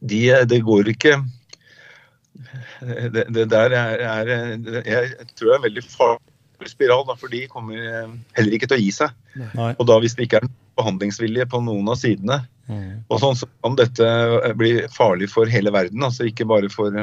de Det går ikke det, det der er, er, Jeg tror det er en veldig farlig spiral, da, for de kommer heller ikke til å gi seg. Nei. Og da hvis det ikke er behandlingsvilje på noen av sidene, Mm. Og sånn så kan dette bli farlig for hele verden, altså ikke bare for,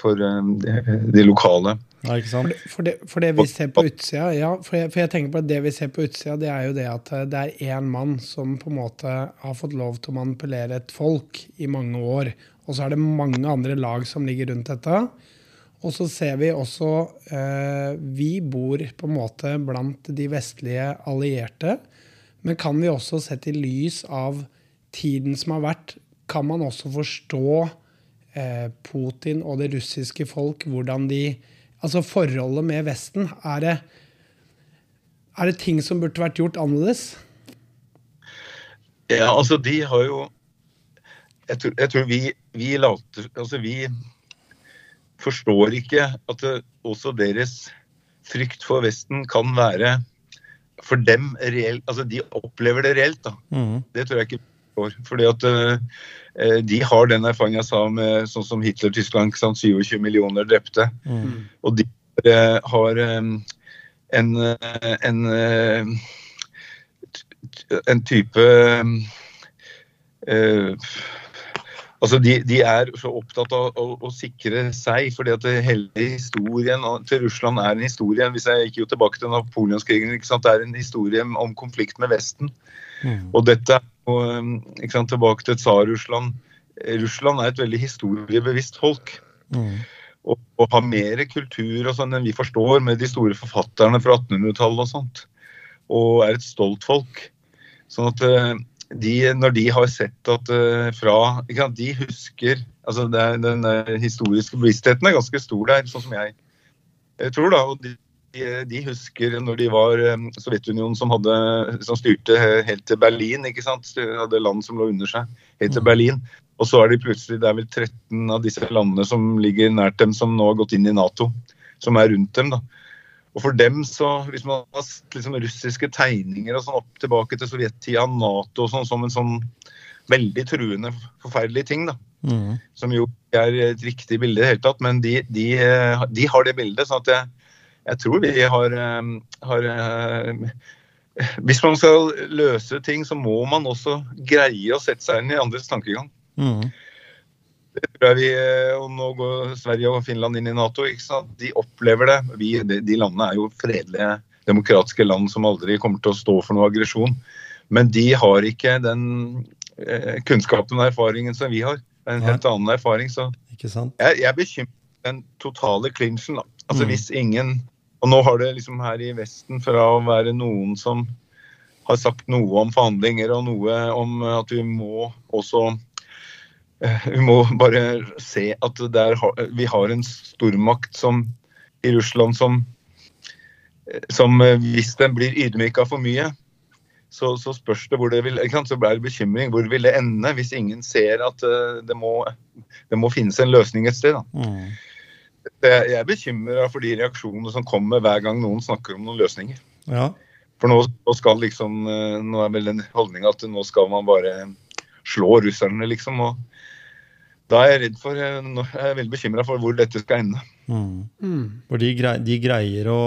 for um, de, de lokale. Ja, for, det, for, det, for, det, vi ser på utsida, ja, for jeg, for jeg, tenker på at det vi ser på utsida, det er jo det at eh, det er én mann som på en måte har fått lov til å manipulere et folk i mange år. Og så er det mange andre lag som ligger rundt dette. Og så ser vi også eh, Vi bor på en måte blant de vestlige allierte. Men kan vi også sette i lys av tiden som har vært, kan man også forstå eh, Putin og det russiske folk, hvordan de Altså forholdet med Vesten. Er det, er det ting som burde vært gjort annerledes? Ja, altså de har jo Jeg tror, jeg tror vi, vi later Altså vi forstår ikke at det, også deres frykt for Vesten kan være for dem reelt Altså de opplever det reelt, da. Mm. Det tror jeg ikke år. Fordi at uh, de har den erfaringa jeg sa med sånn som Hitler-Tyskland, 27 millioner drepte. Mm. Og de uh, har um, en, en, uh, en type Altså de, de, er så opptatt av å, å, sikre seg, fordi at hele historien til Russland er en historie Hvis jeg gikk jo tilbake til napoleonskrigen, det er en historie om konflikt med Vesten. Mm. Og dette ikke sant, tilbake til Tsar-Russland. Russland er et veldig historiebevisst folk. Mm. Og, og, har mer kultur og sånn enn vi forstår, med de store forfatterne fra 1800-tallet og sånt. Og er et stolt folk. Sånn at eh, de, når de har sett at uh, fra sant, De husker altså er, Den historiske bevisstheten er ganske stor der, sånn som jeg, jeg tror. da, og de, de husker når de var eh, Sovjetunionen som, hadde, som styrte helt til Berlin. ikke sant? De hadde land som lå under seg, helt til mm. Berlin. Og så er de plutselig, det er vel 13 av disse landene som ligger nært dem, som nå har gått inn i Nato. Som er rundt dem. da. Og for dem så, Hvis man har liksom russiske tegninger og sånn opp tilbake til sovjettida, Nato og sånn, som en sånn veldig truende, forferdelig ting, da. Mm. Som jo er et riktig bilde i det hele tatt, men de, de, de har det bildet. sånn at jeg, jeg tror vi har, eh, har eh, Hvis man skal løse ting, så må man også greie å sette seg inn i andres tankegang. Mm. Vi, eh, og Nå går Sverige og Finland inn i Nato. De opplever det. Vi, de, de, landene er jo fredelige, demokratiske land som aldri kommer til å stå for noe aggresjon. Men de har ikke den eh, kunnskapen og erfaringen som vi har. Det er en helt annen erfaring. Så Ikke sant? jeg, jeg er bekymret for den totale klinsjen. Altså Mm. hvis ingen Og nå har det liksom her i Vesten fra å være noen som har sagt noe om forhandlinger og noe om at vi må også Vi må bare se at har, vi har en stormakt som, i Russland som, eh, som eh, hvis den blir ydmyka for mye, så, så spørs det hvor det vil? Så blir det bekymring. Hvor vil det ende hvis ingen ser at eh, det må, det må finnes en løsning et sted? Mm. Jeg jeg er bekymra for de reaksjonene som kommer hver gang noen snakker om noen løsninger. Ja. For nå, nå skal liksom eh, Nå er vel den holdning at nå skal man bare slå russerne, liksom. Og da er jeg redd for jeg er veldig bekymra for hvor dette skal ende. Mm. Mm. For de, grei, de greier å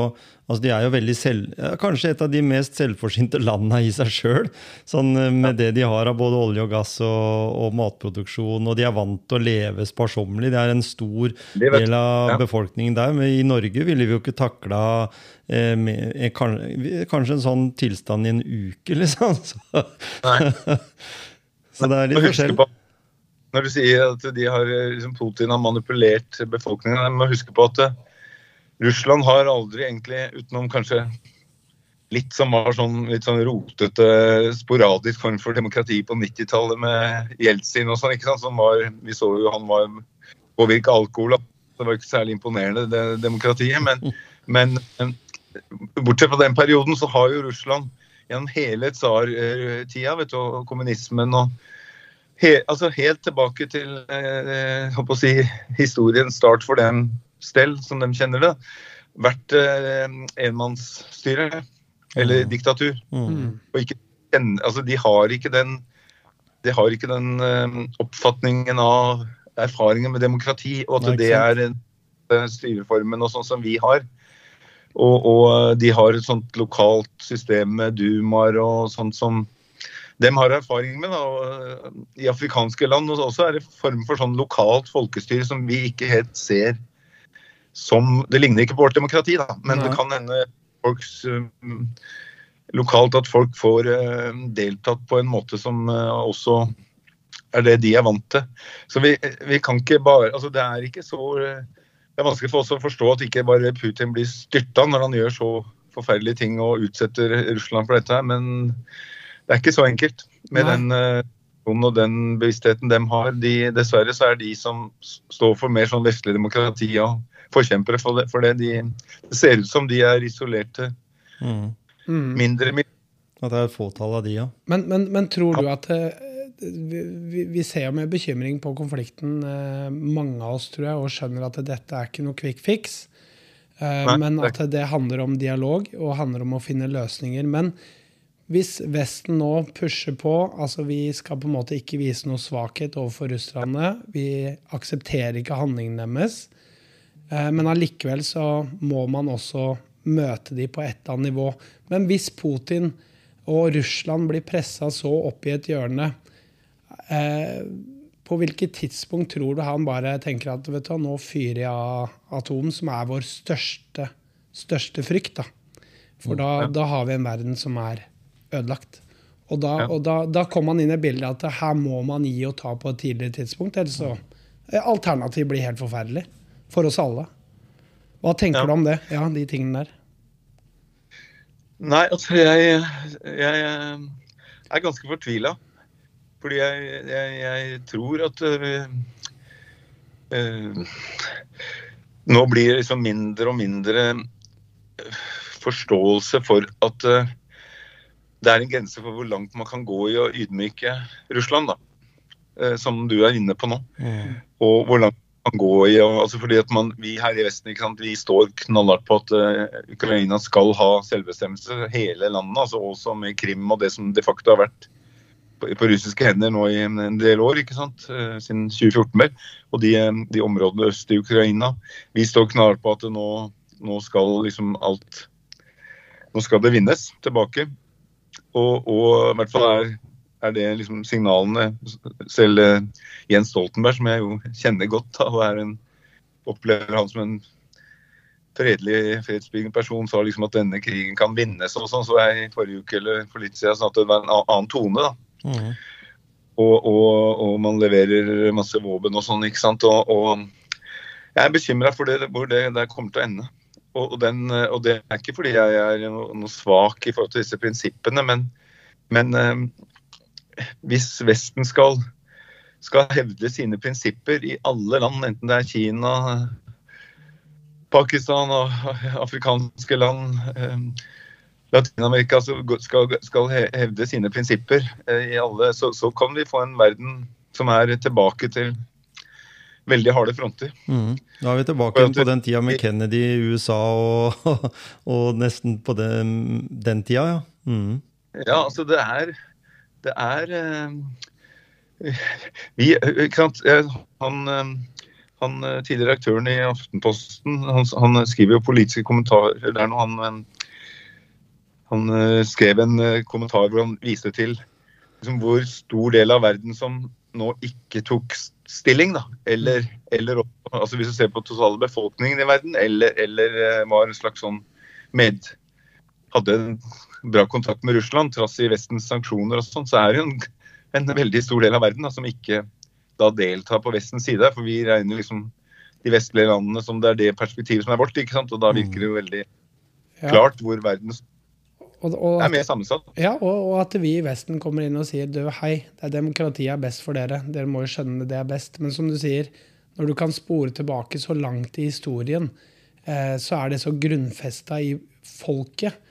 altså De er jo veldig selv, kanskje et av de mest selvforsynte landene i seg sjøl. Sånn, eh, med det de har av både olje og gass og, og matproduksjon. Og de er vant til å leve sparsommelig. Det er en stor del av ja. befolkningen der. Men i Norge ville vi jo ikke takla eh, med, eh, kan, kanskje en sånn tilstand i en uke, liksom. Så, så det er litt forskjell. på, når du sier at de har, eh, liksom, Putin har manipulert befolkningen, jeg må huske på at eh, Russland har aldri egentlig, utenom kanskje litt som var sånn litt sånn rotete, sporadisk form for demokrati på 90-tallet med Jeltsin og sånn, ikke sant, som var Vi så jo han var påvirka alkohol. Det var ikke særlig imponerende, det demokratiet. Men, men eh, bortsett fra den perioden så har jo Russland gjennom hele tsar-tida, vet du, og kommunismen og he, altså helt tilbake til eh, si, historiens start for dem stell, som de kjenner det, vært eh, enmannsstyre eller Mm. diktatur. Mm. Og ikke, altså, de har ikke den, de har ikke den eh, oppfatningen av erfaringen med demokrati, og at Nei, det er eh, styreformen og sånn som vi har. Og, og eh, de har et sånt lokalt system med dumaer og sånt som dem har erfaring med. Da, eh, I afrikanske land også er det form for sånn lokalt folkestyre som vi ikke helt ser som Det ligner ikke på vårt demokrati, da, men Nei. det kan hende folks um, lokalt at folk får eh, deltatt på en måte som eh, også er det de er vant til. Så vi, vi kan ikke bare Altså det er ikke så eh, Det er vanskelig for oss å forstå at ikke bare Putin blir styrta når han gjør så forferdelige ting og utsetter Russland for dette, her, men det er ikke så enkelt med Nei. den eh, og den bevisstheten de har. De, dessverre så er de som står for mer sånn vestlig demokrati og forkjempere for det. For det, de, det ser ut som de er isolerte. Mm. Mindre, Mindre At det er et fåtall av de, ja. Men, men, men tror du at eh, vi, vi- ser jo med bekymring på konflikten, eh, mange av oss, tror jeg, og skjønner at dette er ikke noe quick fix. Eh, Nei, men at det handler om dialog og handler om å finne løsninger. Men hvis Vesten nå pusher på, altså vi skal på en måte ikke vise noe svakhet overfor russerne, vi aksepterer ikke handlingene deres, eh, men allikevel så må man også møte de på et eller annet nivå. Men hvis Putin og Russland blir pressa så opp i et hjørne, eh, på hvilket tidspunkt tror du han bare tenker at vet du, nå fyrer jeg av atom, som er vår største, største frykt? da. For da, da har vi en verden som er ødelagt. Og da, Ja. og da, da kom man inn i bildet at her må man gi og ta på et tidligere tidspunkt. Ellers så eh, Alternativet blir helt forferdelig. For oss alle. Hva tenker Ja. du om det? Ja, de tingene der. Nei, altså jeg, jeg er ganske fortvila. Fordi jeg, jeg, jeg tror at øh, øh, Nå blir det liksom mindre og mindre forståelse for at øh, det er en grense for hvor langt man kan gå i å ydmyke Russland, da. Eh, som du er inne på nå. Mm. Og hvor langt man kan gå i å altså fordi at man, Vi her i Vesten ikke sant, vi står knallhardt på at eh, Ukraina skal ha selvbestemmelse, hele landet. altså Også med Krim og det som de facto har vært på, på russiske hender nå i en, del år, ikke sant, eh, siden 2014. vel, Og de, de områdene øst i Ukraina. Vi står knallhardt på at nå, nå skal liksom alt Nå skal det vinnes tilbake. Og, og i hvert fall er, er det liksom signalene Selv eh, Jens Stoltenberg, som jeg jo kjenner godt, da, og en, opplever han som en fredelig, fredsbyggende person, sa liksom at denne krigen kan vinnes og sånn. Så jeg i forrige uke eller for litt siden sa at det var en annen tone. da. Mm. og, og, og, man leverer masse våpen og sånn. ikke sant? Og, og jeg er bekymra for det, hvor det der kommer til å ende. Og, den, og, det er ikke fordi jeg er noe, svak i forhold til disse prinsippene, men, men eh, hvis Vesten skal, skal hevde sine prinsipper i alle land, enten det er Kina, Pakistan og afrikanske land, eh, Latin-Amerika skal, skal, hevde sine prinsipper eh, i alle, så, så, kan vi få en verden som er tilbake til veldig harde fronter. Mm. Da er vi tilbake på den tida med Kennedy i USA og, og nesten på den, den tida, ja. Mm. Ja, altså det er Det er uh, Vi sant. Han, han tidligere aktøren i Aftenposten han, han, skriver jo politiske kommentarer der noe han han skrev en kommentar hvor han viste til liksom, hvor stor del av verden som nå ikke tok stilling, da. Eller, eller altså hvis du ser på totale befolkningen i verden, eller, eller eh, var en slags sånn med Hadde en bra kontakt med Russland, trass i Vestens sanksjoner og sånn, så er det jo en, en, veldig stor del av verden da, som ikke da deltar på Vestens side. For vi regner liksom de vestlige landene som det er det perspektivet som er vårt. ikke sant? Og da virker det jo veldig klart hvor verden og, og det er mer sammensatt. Ja, og, og, at vi i Vesten kommer inn og sier du, hei, det er demokratiet er best for dere. Dere må jo skjønne det er best. Men som du sier, når du kan spore tilbake så langt i historien, eh, så er det så grunnfesta i folket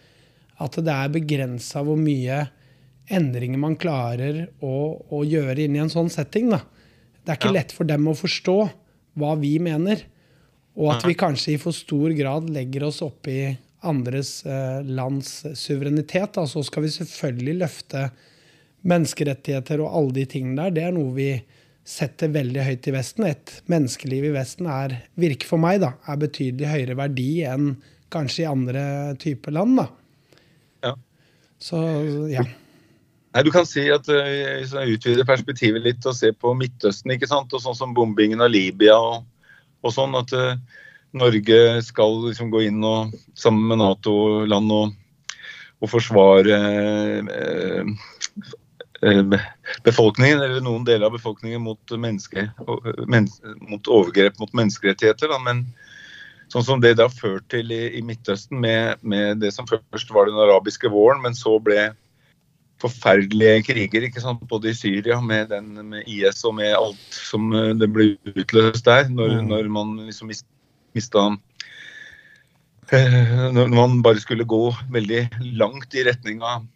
at det er begrensa hvor mye endringer man klarer å, å gjøre inn i en sånn setting. Da. Det er ikke ja. lett for dem å forstå hva vi mener. Og at vi kanskje i for stor grad legger oss opp i andres eh, lands suverenitet. Da. Så skal vi selvfølgelig løfte menneskerettigheter og alle de tingene der. Det er noe vi setter veldig høyt i Vesten. Et menneskeliv i Vesten er, virker for meg, da, er betydelig høyere verdi enn kanskje i andre typer land. da. Ja. Så, ja. Nei, du kan si at uh, Hvis jeg utvider perspektivet litt og ser på Midtøsten, ikke sant? og sånn som bombingen av Libya og, og sånn, at uh, Norge skal liksom gå inn og, sammen med Nato-land og, og, forsvare eh, eh, befolkningen, eller noen deler av befolkningen, mot, menneske, men, mot overgrep mot menneskerettigheter. Da. Men sånn som det det har ført til i, i Midtøsten, med, med, det som først var den arabiske våren, men så ble forferdelige kriger, ikke sant? både i Syria med, den, med IS og med alt som eh, det ble utløst der, når, mm. når man liksom mistet mista eh, Når man bare skulle gå veldig langt i retning av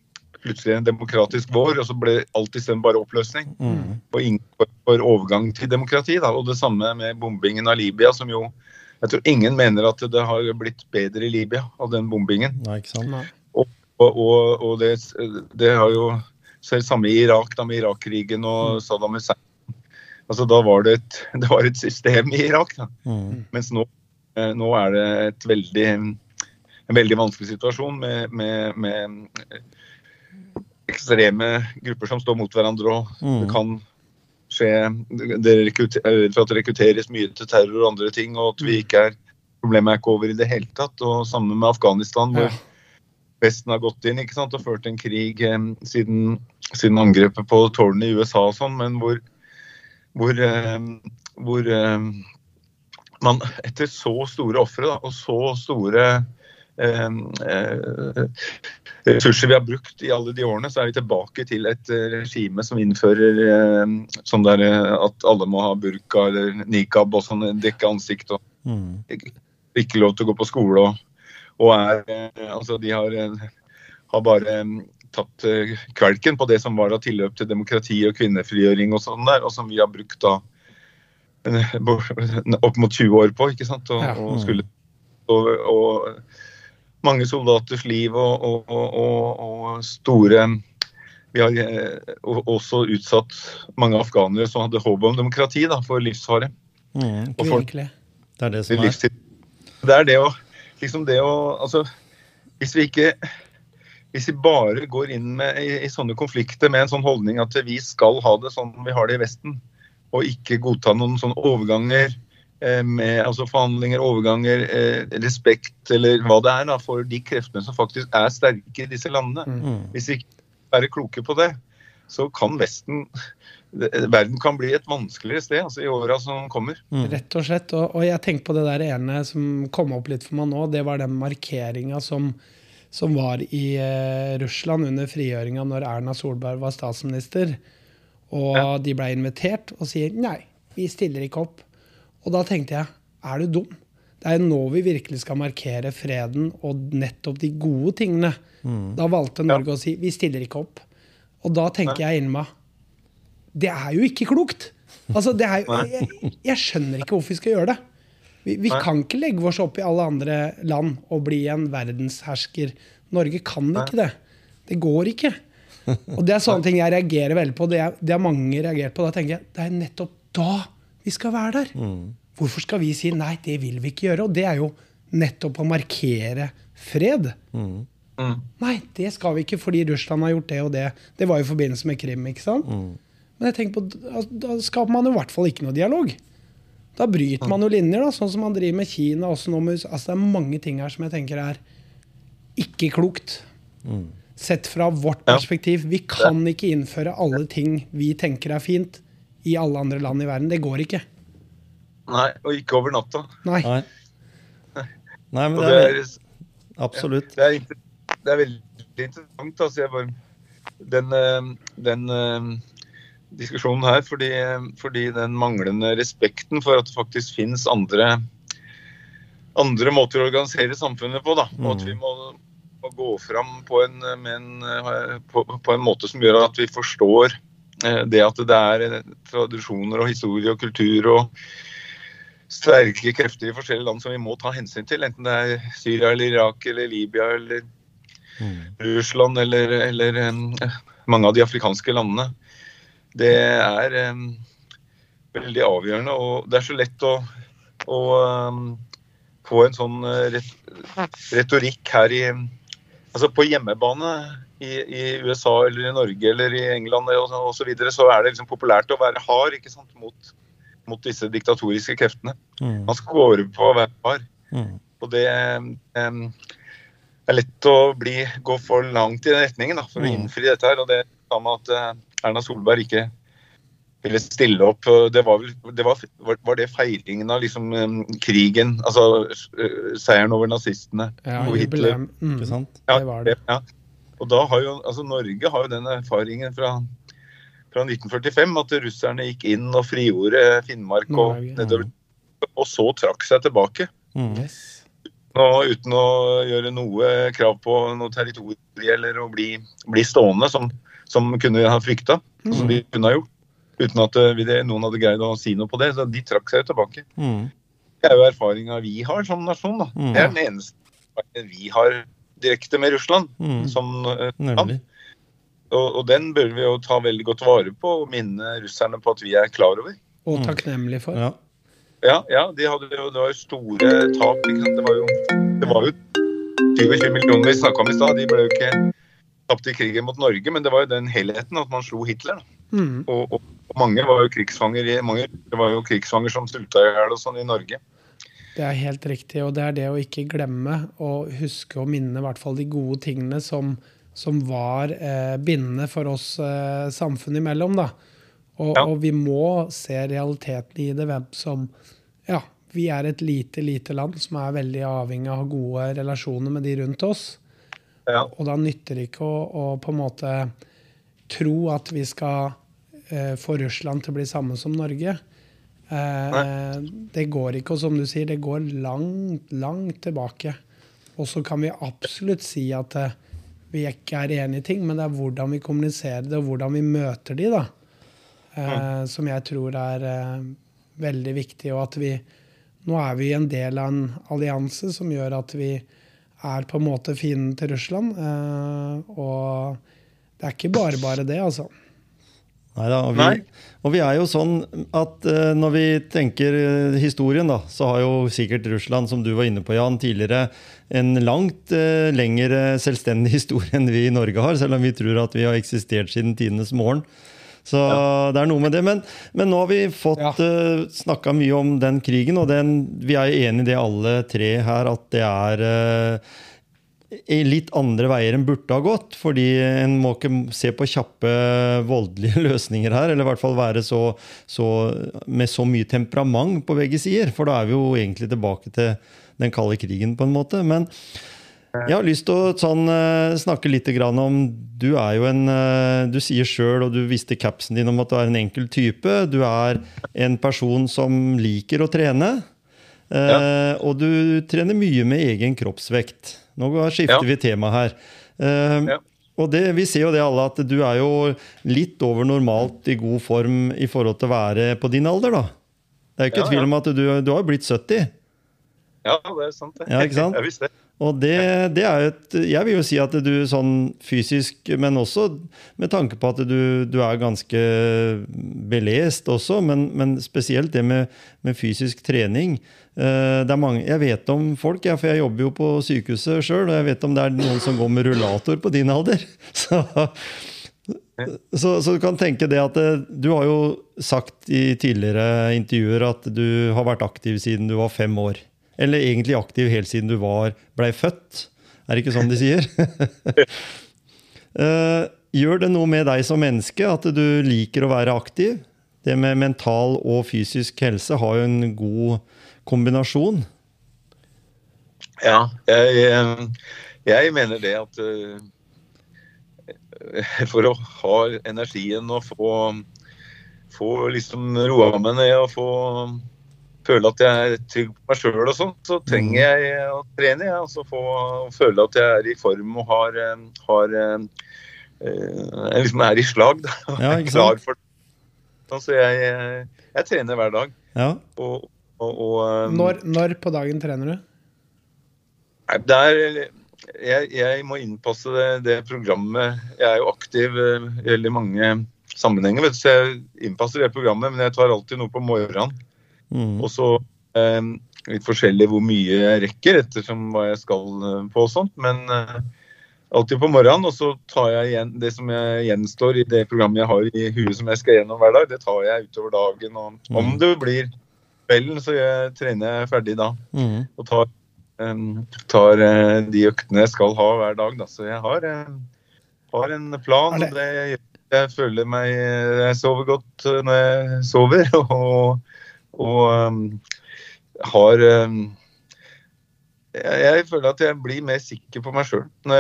plutselig en demokratisk vår, og så ble alt isteden bare oppløsning. Mm. Og for overgang til demokrati. Da. Og det samme med bombingen av Libya, som jo Jeg tror ingen mener at det har blitt bedre i Libya av den bombingen. Nei, ikke sant? Nei. Og, og, og det, det, har jo selv samme i Irak, da med Irak-krigen og mm. Saddam Hussein. Altså, da var det et, det var et system i Irak. Da. Mm. Mens nå nå er det et veldig, en veldig vanskelig situasjon med, med, med, ekstreme grupper som står mot hverandre. og mm. Det kan skje det rekrutter, for at det rekrutteres mye til terror og andre ting. og at vi ikke er, Problemet er ikke over i det hele tatt. og Sammen med Afghanistan, hvor Vesten har gått inn ikke sant, og ført en krig eh, siden, siden, angrepet på tårnene i USA og sånn, men hvor, hvor, eh, hvor eh, man etter så store ofre og så store eh, eh, ressurser vi har brukt i alle de årene, så er vi tilbake til et eh, regime som innfører eh, sånn der eh, at alle må ha burka eller nikab og sånn, dekke ansikt og mm. ikke lov til å gå på skole. Og, og er Altså, de har, har bare tatt kvelken på det som var av tilløp til demokrati og kvinnefrigjøring og sånn der, og som vi har brukt da opp mot 20 år på. ikke sant? Og, og, skulle, og, og mange soldaters liv og, og, store Vi har eh, også utsatt mange afghanere som hadde håp om demokrati, da, for livsfare. Mm, for, det er det som er Det er det å liksom det å Altså, hvis vi ikke hvis vi bare går inn med, i, i, sånne konflikter med en sånn holdning at vi skal ha det sånn vi har det i Vesten, og ikke godta noen sånne overganger eh, med altså forhandlinger, overganger, eh, respekt eller hva det er da, for de kreftene som faktisk er sterke i disse landene. Mm. mm. Hvis vi ikke er kloke på det. så kan Vesten Verden kan bli et vanskeligere sted altså, i åra som kommer. Mm. Rett og slett. Og, og, jeg tenker på det der ene som kom opp litt for meg nå. Det var den markeringa som, som, var i eh, Russland under frigjøringa når Erna Solberg var statsminister. Og ja. de ble invitert og sier nei, vi stiller ikke opp. Og da tenkte jeg, er du dum? Det er jo nå vi virkelig skal markere freden og nettopp de gode tingene. Mm. Da valgte Norge ja. å si vi stiller ikke opp. Og da tenker jeg inni meg det er jo ikke klokt! Altså, er, jeg, jeg, skjønner ikke hvorfor vi skal gjøre det. Vi, vi kan ikke legge oss opp i alle andre land og bli en verdenshersker. Norge kan ikke det. Det går ikke. Og det er sånne ting jeg reagerer veldig på. Det, er, det har mange reagert på. Da tenker jeg det er nettopp da vi skal være der. Mm. Hvorfor skal vi si nei, det vil vi ikke gjøre? Og det er jo nettopp å markere fred. Mm. Mm. Nei, det skal vi ikke fordi Russland har gjort det og det. Det var jo i forbindelse med Krim. ikke sant? Mm. Men jeg tenker på, altså, da skaper man jo i hvert fall ikke noe dialog. Da bryter man jo linjer, da, sånn som man driver med Kina. Også nå med, altså Det er mange ting her som jeg tenker er ikke klokt. Mm. Sett fra vårt perspektiv. Vi kan ikke innføre alle ting vi tenker er fint, i alle andre land i verden. Det går ikke. Nei, og ikke over natta. Nei. Nei. Nei men det er, Absolutt. Ja, det, er, det, er, veldig interessant. Altså, bare, den, eh, den uh, diskusjonen her, fordi, fordi, den manglende respekten for at det faktisk finnes andre, andre måter å organisere samfunnet på. Da. Og at vi mm. må, må gå fram på en, en, eh, på, på en måte som gjør at vi forstår det at det er tradisjoner og historie og kultur og sterke krefter i forskjellige land som vi må ta hensyn til. Enten det er Syria eller Irak eller Libya eller mm. Russland eller, eller mange av de afrikanske landene. Det er um, veldig avgjørende. Og det er så lett å, å um, få en sånn retorikk her i Altså på hjemmebane i, i, USA eller i Norge eller i England og så, videre, så er det liksom populært å være hard ikke sant, mot mot disse diktatoriske kreftene. Mm. Man over på hver par. Mm. Og det um, er lett å bli, gå for langt i den retningen da, for mm. å innfri dette. her, og Det er med at uh, Erna Solberg ikke ville stille opp. Det var, det var, var det feiringen av liksom, um, krigen, altså uh, seieren over nazistene ja, og Hitler? Mm. Ikke sant? Ja, det var det. Ja. Og da har jo, altså Norge har jo den erfaringen fra fra 1945 at russerne gikk inn og frigjorde Finnmark og nedover. Og så trakk seg tilbake. Mm. Yes. Og uten å gjøre noe krav på noe territorium eller å bli, bli stående, som, som, kunne ha frykta. Mm. Som de kunne ha gjort. Uten at eh, noen hadde greid å si noe på det. Så de trakk seg jo tilbake. Mm. Det er jo erfaringa vi har som nasjon. da. Mm. Det er den eneste vi har direkte med Russland mm. som uh, land. Og, og, den bør vi jo ta veldig godt vare på og minne russerne på at vi er klar over. Og takknemlig takknemlige for. Ja. ja, ja de hadde jo, det var jo store tap. Det var jo, det var jo 20 millioner vi snakka om i stad. De ble jo ikke tapt i krigen mot Norge, men det var jo den helheten at man slo Hitler. Mm. Og, og, mange var jo krigsfanger mange, det var jo krigsfanger som sulta i hjel og sånn i Norge. Det er helt riktig, og det er det å ikke glemme og huske og minne i hvert fall de gode tingene som som var eh, bindende for oss eh, samfunn imellom. da. Og, ja. og, vi må se realiteten i det. Hvem som Ja, vi er et lite, lite land som er veldig avhengig av gode relasjoner med de rundt oss. Ja. Og da nytter det ikke å, å, på en måte tro at vi skal eh, få Russland til å bli samme som Norge. Eh, det går ikke. Og som du sier, det går langt, langt tilbake. Og så kan vi absolutt si at eh, vi ikke er enige i ting, men det er hvordan vi kommuniserer det, og hvordan vi møter de, da. Eh, som jeg tror er eh, veldig viktig. Og at vi Nå er vi en del av en allianse som gjør at vi er på en måte fienden til Russland. Eh, og det er ikke bare bare det, altså. Neida, og, vi, og vi er jo sånn at uh, når vi tenker uh, historien, da, så har jo sikkert Russland, som du var inne på, Jan, tidligere en langt uh, lengre selvstendig historie enn vi i Norge har, selv om vi tror at vi har eksistert siden tidenes morgen. Så ja. det er noe med det. Men, men nå har vi fått ja. uh, snakka mye om den krigen, og den, vi er jo enig i det alle tre her, at det er litt andre veier enn burde ha gått. Fordi en må ikke se på kjappe, voldelige løsninger her. Eller i hvert fall være så, så, med så mye temperament på begge sider. For da er vi jo egentlig tilbake til den kalde krigen, på en måte. Men jeg har lyst til å sånn, eh, snakke litt om Du er jo en eh, Du sier sjøl, og du visste capsen din om at du er en enkel type. Du er en person som liker å trene. Ja. Eh, og du trener mye med egen kroppsvekt. Nå skifter ja. vi tema her. Ja. Og det, Vi ser jo det alle, at du er jo litt over normalt i god form i forhold til å være på din alder. da. Det er jo ikke tvil om at du, du har blitt 70. Ja, det er sant. det. Ja, ikke sant? Jeg visste det. Og det, det, er et Jeg vil jo si at du sånn fysisk, men også med tanke på at du, du er ganske belest også, men, men spesielt det med, med fysisk trening. Eh, det mange, jeg vet om folk, ja, for jeg jobber jo på sykehuset sjøl, og jeg vet om det er noen som går med rullator på din alder. Så, så, så, du kan tenke det at eh, du har jo sagt i tidligere intervjuer at du har vært aktiv siden du var fem år. Eller egentlig aktiv helt siden du var, blei født. Er det ikke sånn de sier? Eh, gjør det noe med deg som menneske at du liker å være aktiv? Det med mental og fysisk helse har jo en god kombinasjon. Ja, jeg, jeg mener det at eh, for å ha energien og få, få liksom roa meg ned og få føle at jeg er trygg på meg sjøl og sånn, så trenger mm. jeg å trene. og Altså få føle at jeg er i form og har, eh, har eh, jeg liksom er i slag. Da. Ja, ikke sant? Klar for det. Så jeg, jeg, trener hver dag. Ja. Og, og, og um, når, når, på dagen trener du? Det er, jeg, jeg, må innpasse det, det, programmet. Jeg er jo aktiv i veldig mange sammenhenger, vet du, så jeg innpasser det programmet. Men jeg tar alltid noe på morgenen. Mm. Og så eh, litt forskjellig hvor mye jeg rekker, ettersom hva jeg skal eh, på og sånt. Men eh, alltid på morgenen. Og så tar jeg igjen det som jeg gjenstår i det programmet jeg har i huet som jeg skal gjennom hver dag, det tar jeg utover dagen. Og mm. om det blir kvelden, så jeg trener jeg ferdig da. Mm. Og tar, um, tar uh, de øktene jeg skal ha hver dag. Da. Så jeg har, uh, har en plan. og det jeg føler meg Jeg sover godt når jeg sover. og og um, har um, jeg, føler at jeg blir mer sikker på meg sjøl. Uh,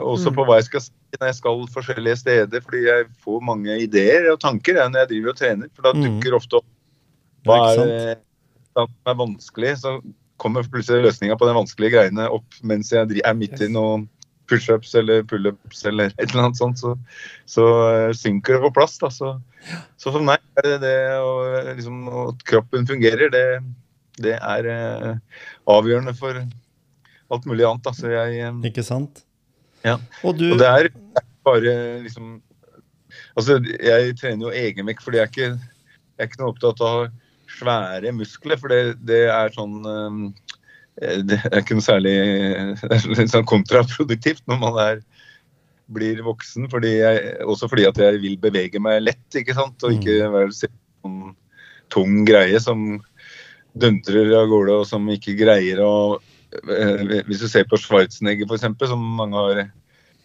også mm. på hva jeg skal si når jeg skal forskjellige steder. Fordi jeg får mange ideer og tanker jeg, når jeg driver og trener. For da mm. dukker ofte opp hva er det som er vanskelig. Så kommer plutselig løsninga på de vanskelige greiene opp mens jeg er midt i noe pushups eller pullups eller et eller annet sånt, så, så uh, synker det på plass. Da. Så, så, for meg er det det å, liksom, at kroppen fungerer, det, det er eh, avgjørende for alt mulig annet. Da. Så jeg eh, Ikke sant? Ja. Og, du... Og det er bare liksom Altså, jeg trener jo egenvekt fordi jeg er ikke, jeg er ikke noe opptatt av svære muskler, for det, det er sånn Eh, det er ikke noe særlig det er litt sånn kontraproduktivt når man er, blir voksen. Fordi jeg, også fordi at jeg vil bevege meg lett, ikke sant? og ikke mm. være sånn tung greie som dundrer av gårde, og som ikke greier å eh, Hvis du ser på Schwarzenegger, f.eks., som mange har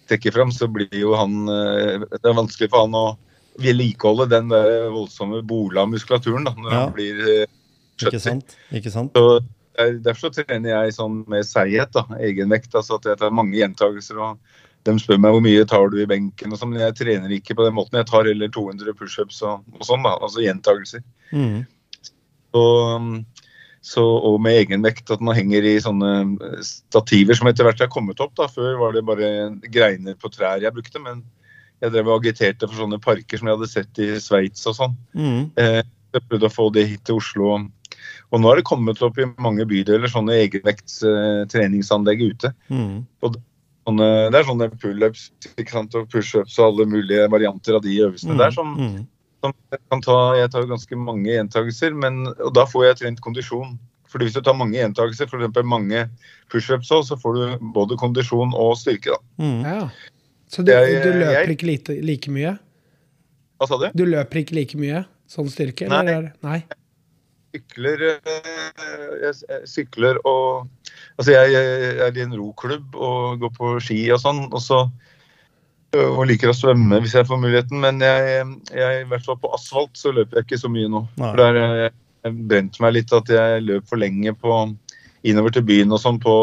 trukket fram, så blir jo han eh, Det er vanskelig for han å vedlikeholde den der voldsomme bola-muskulaturen da, når ja. han blir 70. Ikke sant? Ikke sant? Så Derfor så trener jeg sånn med seighet, da, egenvekt. altså at Jeg tar mange gjentagelser. og De spør meg hvor mye tar du i benken, og sånn, men jeg trener ikke på den måten. Jeg tar heller 200 pushups og, og sånn, da, altså gjentagelser. Mm. Så, så, og med egenvekt, at man henger i sånne stativer som etter hvert er kommet opp. da, Før var det bare greiner på trær jeg brukte, men jeg drev og agiterte for sånne parker som jeg hadde sett i Sveits og sånn. Mm. Eh, jeg prøvde å få det hit til Oslo. Og nå har det kommet opp i mange bydeler sånne egenvektstreningsanlegg uh, ute. Mm. Og sånne, det er sånne pullups og pushups og alle mulige varianter av de øvelsene mm. der som, mm. som kan ta Jeg tar jo ganske mange gjentagelser, men og da får jeg trent kondisjon. Fordi Hvis du tar mange gjentagelser, f.eks. mange pushups, så får du både kondisjon og styrke. da. Mm. Ja. Så du, jeg, du løper jeg, ikke like, like, mye? Hva sa du? Du løper ikke like mye sånn styrke? Nei. Eller? Nei sykler, eh, jeg sykler og Altså, jeg, jeg er i en roklubb og går på ski og sånn, og så og liker å svømme hvis jeg får muligheten, men jeg, jeg, i hvert fall på asfalt så løper jeg ikke så mye nå. Nei. For der har jeg, jeg brente meg litt at jeg løp for lenge på, innover til byen og sånn på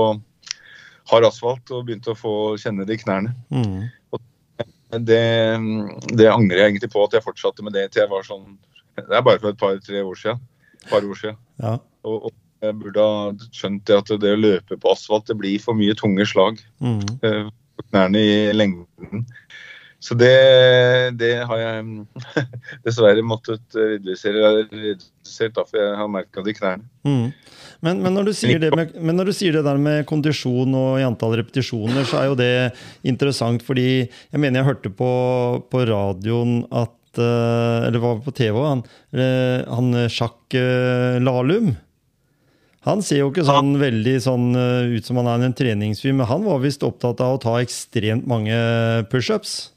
hard asfalt og begynte å få kjenne det i knærne. Mm. Det, det angrer jeg egentlig på at jeg fortsatte med det til jeg var sånn Det er bare for et par-tre år siden. Par år siden. Ja. Og, og jeg burde ha skjønt det at det å løpe på asfalt det blir for mye tunge slag Mm. eh, på knærne i lengden. Så det, det har jeg dessverre måttet redusere, redusert, da, for jeg har merka det i knærne. Mm. Men, men, når det med, men når du sier det der med kondisjon og i antall repetisjoner, så er jo det interessant, fordi jeg mener jeg hørte på, på radioen at eh, Eller var på TV, han, eh, han Sjakk eh, Lahlum. Han ser jo ikke sånn veldig sånn ut som han er en treningsfyr, men han var visst opptatt av å ta ekstremt mange pushups.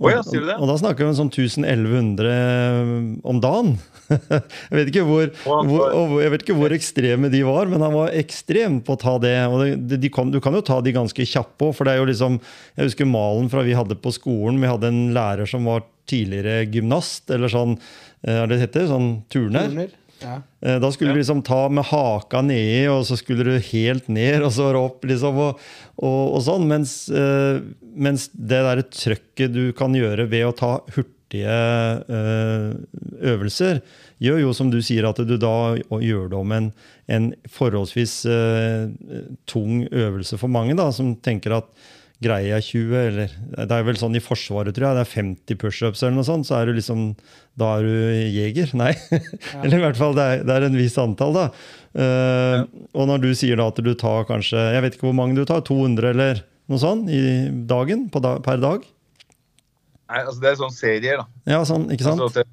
Å ja, sier du det? Og, og da snakker vi om sånn 1100 om dagen. jeg, vet ikke hvor, hvor, jeg vet ikke hvor ekstreme de var, men han var ekstrem på å ta det. Og de, de kan, du kan jo ta de ganske kjappe òg, for det er jo liksom Jeg husker malen fra vi hadde på skolen. Vi hadde en lærer som var tidligere gymnast, eller sånn eh, er det heter, sånn turner. Turner. Ja. Eh, Da skulle du liksom ta med haka nedi, og så skulle du helt ned, og så opp, liksom, og, og, og sånn. Mens, eh, mens det derre trøkket du kan gjøre ved å ta hurtige eh, øvelser, gjør jo som du sier, at du da gjør det om en, en forholdsvis uh, tung øvelse for mange, da, som tenker at greier jeg 20, eller det er vel sånn i Forsvaret, tror jeg, det er 50 pushups eller noe sånt, så er du liksom Da er du jeger? Nei. eller i hvert fall, det er, det er en viss antall, da. Eh, Og når du sier da at du tar kanskje Jeg vet ikke hvor mange du tar, 200 eller noe sånt i dagen? På da, per dag? Nei, altså Det er sånn serier, da. Ja, sånn, ikke sant? Altså,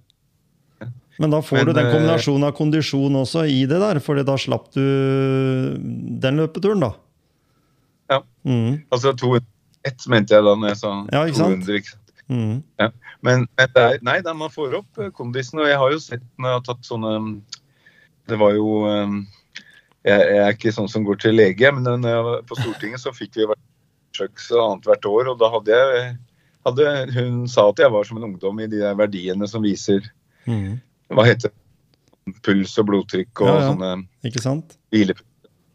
Men da får Men, du den eh, kombinasjonen av kondisjon også i det der, for da slapp du den løpeturen, da. Ja. Mm, altså 201 mente jeg da når jeg sa Ja, ikke sant? 200. Ikke sant? mm, Men, men det er, nei, da, man får opp eh, kondisen. Og jeg har jo sett når jeg har tatt sånne Det var jo eh, jeg, jeg er ikke sånn som går til lege, men når jeg var på Stortinget så fikk vi undersøkelse annethvert år. Og da hadde jeg hadde, Hun sa at jeg var som en ungdom i de der verdiene som viser mm. Hva heter? Puls og blodtrykk og Ja, ja. sånne Ikke sant? hvilepuls.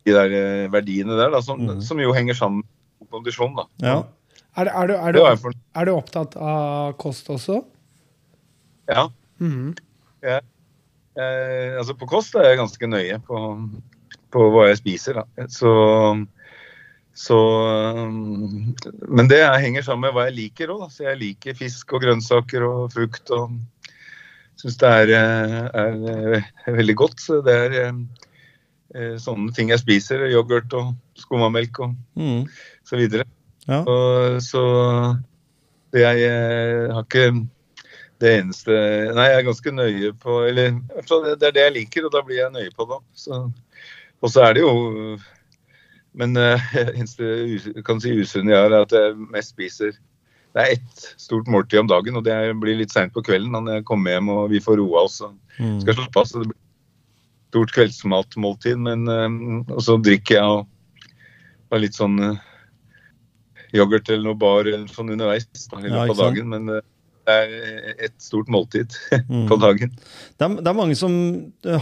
De der eh, verdiene der, da, som, mm. som jo henger sammen med kondisjon. da. Ja. Er, du- er, du, er, Det du, er du opptatt av kost også? ja. Mhm. Eh, altså på kost er jeg ganske nøye på, på hva jeg spiser. Da. Så, så um, Men det er- henger sammen med hva jeg liker òg. Så jeg liker fisk og grønnsaker og frukt. og Syns det er, eh, er, eh, veldig godt. Så det er eh, eh, sånne ting jeg spiser. Yoghurt og skummamelk og Mm. Så videre. Ja. Og, så jeg jeg har ikke det eneste Nei, jeg er ganske nøye på Eller det er det jeg liker, og da blir jeg nøye på det. Så, og så er det jo Men eh, eneste kan si usunne jeg har, er at jeg mest spiser Det er ett stort måltid om dagen, og det blir litt seint på kvelden når jeg kommer hjem og vi får roa oss og Mm. skal slappe av. Så det blir stort kveldsmatmåltid, men eh, Og så drikker jeg og, og litt sånn eh, yoghurt eller noe bar eller sånn underveis da, i løpet av dagen. Men eh, det er et stort måltid Mm. på dagen. Det er, det er mange som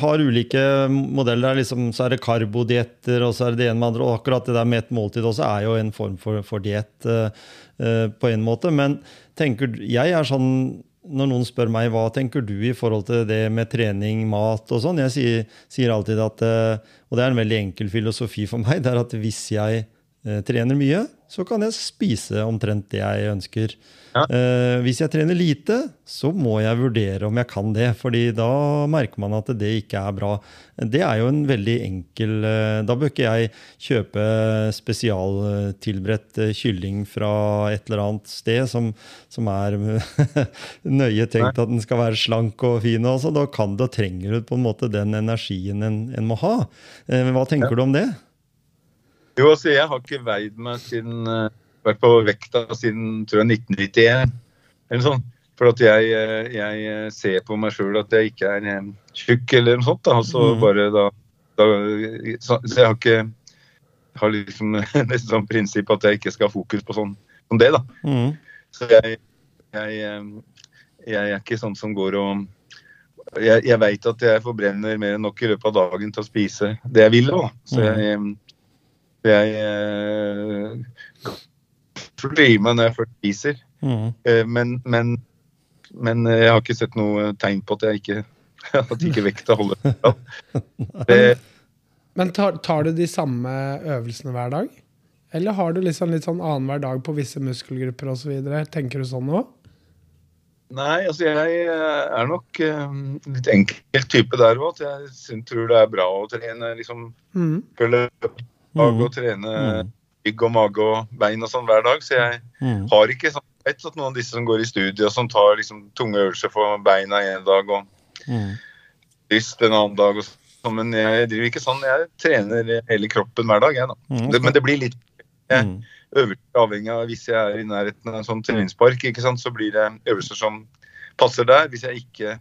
har ulike modeller. Er Liksom, så er det karbodietter, og så er det det ene med andre. Og akkurat det der med et måltid også er jo en form for, for diett uh, uh, på en måte. Men tenker Jeg er sånn når noen spør meg hva tenker du i forhold til det med trening, mat og sånn, jeg sier, sier alltid at eh, Og det er en veldig enkel filosofi for meg. det er at Hvis jeg eh, trener mye, så kan jeg spise omtrent det jeg ønsker. Ja. Eh, hvis jeg trener lite, så må jeg vurdere om jeg kan det. fordi da merker man at det ikke er bra. Det er jo en veldig enkel eh, Da bør ikke jeg kjøpe spesialtilberedt eh, kylling fra et eller annet sted som, som er nøye tenkt at den skal være slank og fin. og så Da kan det og trenger du på en måte den energien en, en må ha. Eh, Hva tenker du om det? Jo, altså jeg har ikke veid meg siden eh, Vært på vekta siden tror jeg 1991 eller sånn. For at jeg, eh, jeg eh, ser på meg sjøl at jeg ikke er tjukk eller noe sånt. Da. altså så Mhm. bare da, da så, jeg har ikke har liksom nesten sånn prinsipp at jeg ikke skal ha fokus på sånn som det, da. Mm. Så jeg, jeg, jeg er ikke sånn som går og Jeg, jeg veit at jeg forbrenner mer enn nok i løpet av dagen til å spise det jeg vil. Da. Så jeg, jeg eh, meg når jeg først spiser. Mm. Eh, Men, men, men jeg har ikke sett noe tegn på at jeg ikke at ikke vekta holder. Ja. Det, Men tar, tar du de samme øvelsene hver dag? Eller har du liksom litt sånn annenhver dag på visse muskelgrupper osv.? Tenker du sånn òg? nei, altså jeg eh, er nok um, litt enkel type der òg. Jeg tror det er bra å trene liksom Mm. Dag Mm. og trene Mm. rygg og mage og bein og sånn hver dag. Så jeg Mm. har ikke sånn vet at noen av disse som går i studiet og som tar liksom tunge øvelser for beina en dag og Mm. lyst en annen dag og sånn, men jeg driver ikke sånn. Jeg trener hele kroppen hver dag, jeg da. Mm. Det, men det blir litt jeg Mm. øvelser avhengig av hvis jeg er i nærheten av en sånn treningspark, ikke sant, så blir det øvelser som passer der. Hvis jeg ikke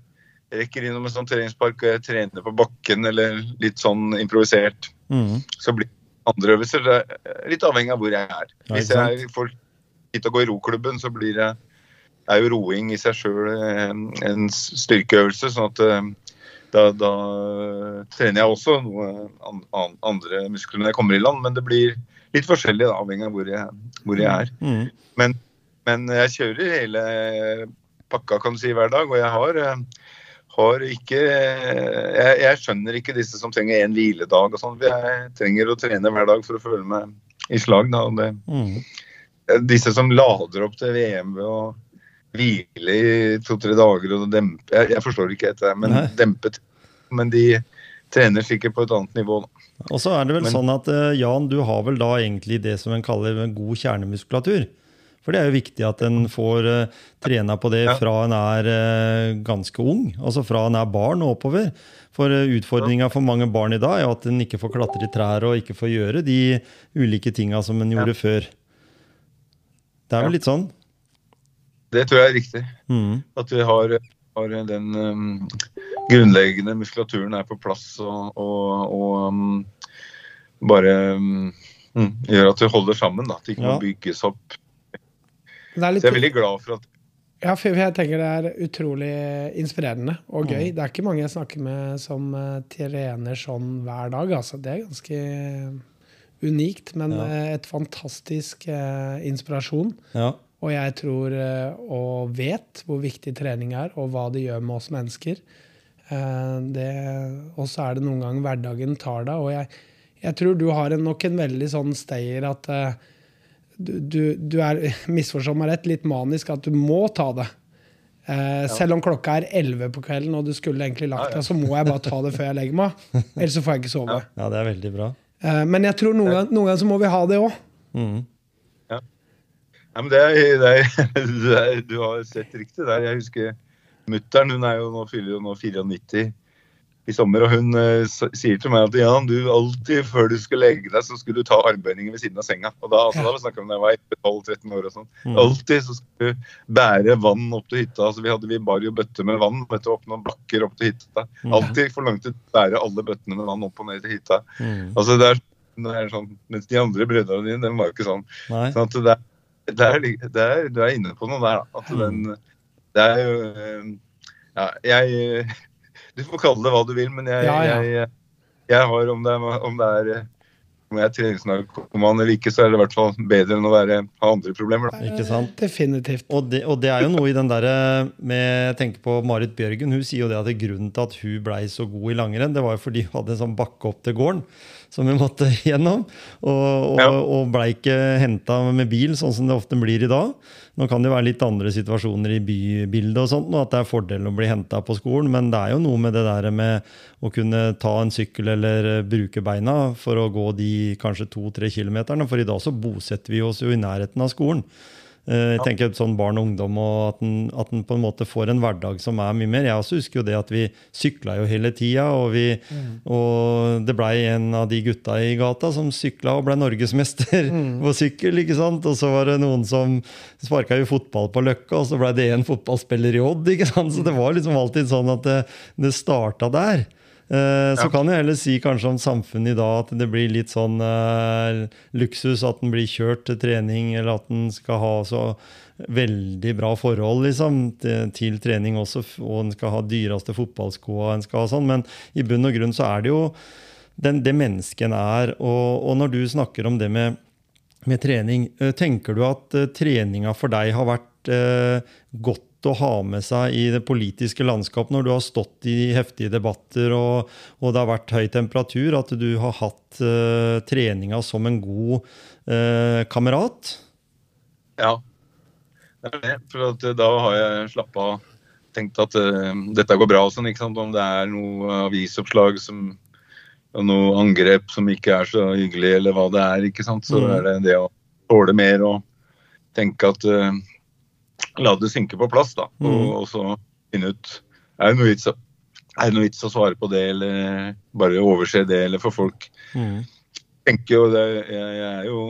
rekker innom en sånn treningspark og jeg trener på bakken eller litt sånn improvisert, Mm. så blir det andre øvelser. Er litt avhengig av hvor jeg er. Hvis jeg får hit og gå i roklubben, så blir det er jo roing i seg sjøl en, en styrkeøvelse. sånn at eh, da, da trener jeg også noe an, an, andre muskler når jeg kommer i land, men det blir litt forskjellig da, avhengig av hvor jeg, hvor jeg er. Mm. Men jeg kjører hele pakka kan du si hver dag, og jeg har, eh, har ikke jeg, jeg skjønner ikke disse som trenger en hviledag og sånn. Jeg trenger å trene hver dag for å føle meg i slag. Da. Det, Mm. disse som lader opp til VM ved å hvile i to-tre dager og dempe jeg, jeg forstår ikke dette, men Nei. dempet. Men de trener sikkert på et annet nivå. Da. Og så er det vel Men- sånn at eh, Jan, du har vel da egentlig det som en kaller en god kjernemuskulatur. For det er jo viktig at en får uh, trena på det fra en er uh, ganske ung. Altså fra en er barn og oppover. For uh, utfordringa for mange barn i dag er jo at en ikke får klatre i trær og ikke får gjøre de ulike tinga som en gjorde før. Det er vel litt sånn? Det tror jeg er riktig. Mm. At vi har, har den um, grunnleggende muskulaturen er på plass og, og, og um, bare um, mm, gjør at vi holder sammen. Da, at det ikke Ja. må bygges opp. Det er litt, Så jeg er veldig glad for at ja, for jeg tenker det er utrolig inspirerende og Mm. gøy. Det er ikke mange jeg snakker med som eh, trener sånn hver dag. Altså. Det er ganske unikt, men Ja. eh, et fantastisk eh, inspirasjon. Ja. Og jeg tror eh, og vet hvor viktig trening er, og hva det gjør med oss mennesker. Eh, Og så er det noen ganger hverdagen tar deg. Og jeg, jeg tror du har en, nok en veldig sånn stayer at eh, du, du, du er, misforstå meg rett, litt manisk at du må ta det. Eh, Selv om klokka er 11 på kvelden og du skulle egentlig lagt deg, så må jeg bare ta det før jeg legger meg. Ellers så får jeg ikke sove. ja, det er veldig bra. Eh, men jeg tror noen, ganger, noen ganger så må vi ha det òg. Mm. ja, men det det er, det er, Du har sett riktig der. Jeg husker mutter'n. Hun er jo nå, fyller jo nå 94 i sommer, og hun eh, sier til meg at Jan, du alltid før du skulle legge deg, så skulle du ta armbøyninger ved siden av senga. Og da, altså, da var det om da jeg var 12-13 år og sånn. Mm. Alltid så skulle du bære vann opp til hytta. altså Vi hadde vi bar jo bøtter med vann vet opp noen bakker opp til hytta. Mm. Alltid forlangte du bære alle bøttene med vann opp og ned til hytta. Mm. Altså det er, det er sånn, Mens de andre brødrene dine, den var jo ikke sånn. Nei. sånn at det er, det er, det er, du er inne på noe der, da. At den, det er jo eh, Ja, jeg Du får kalle det hva du vil, men jeg, Ja, ja. jeg, jeg har om det om det er eh, om jeg er treningsnarkoman eller ikke, så er det i hvert fall bedre enn å være, ha andre problemer. Da. Ikke sant? Definitivt. Og det, og det er jo noe i den derre med Jeg tenker på Marit Bjørgen. Hun sier jo det at det grunnen til at hun blei så god i langrenn, det var jo fordi hun hadde en sånn bakke opp til gården som vi måtte gjennom. Og, og, og blei ikke henta med bil, sånn som det ofte blir i dag. Nå kan det være litt andre situasjoner i bybildet, og sånt, og at det er fordelen å bli henta på skolen, men det er jo noe med det der med å kunne ta en sykkel eller bruke beina for å gå de kanskje to-tre kilometerne. For i dag så bosetter vi oss jo i nærheten av skolen. Eh, Jeg tenker sånn barn og ungdom, og at en, at en på en måte får en hverdag som er mye mer. Jeg også husker jo det at vi sykla jo hele tida, og, vi, og det blei en av de gutta i gata som sykla og blei norgesmester på sykkel. ikke sant? Og så var det noen som sparka jo fotball på Løkka, og så blei det en fotballspiller i Odd. ikke sant? Så det var liksom alltid sånn at det, det starta der. Eh, så Ja. kan jeg heller si kanskje om samfunnet i dag at det blir litt sånn eh, luksus at den blir kjørt til trening, eller at den skal ha så veldig bra forhold liksom, til, til trening også, og en skal ha dyreste fotballskoa en skal ha sånn, men i bunn og grunn så er det jo den, det mennesket en er. Og, og når du snakker om det med, med trening, eh, tenker du at uh, treninga for deg har vært uh, godt å ha med seg i det politiske landskapet når du har stått i heftige debatter og, og det har vært høy temperatur, at du har hatt uh, treninga som en god uh, kamerat? Ja, det er det. For eh, da har jeg slappa av. Tenkt at uh, dette går bra sånn. Om det er noe avisoppslag som og noe angrep som ikke er så hyggelig, eller hva det er, ikke sant? så Mm. er det det å tåle mer og tenke at La det synke på plass, da. Og, Mm. og så finne ut Er det noe vits å er det noe vits å svare på det, eller bare overse det, eller for folk Mm. tenker jo det, jeg, jeg er jo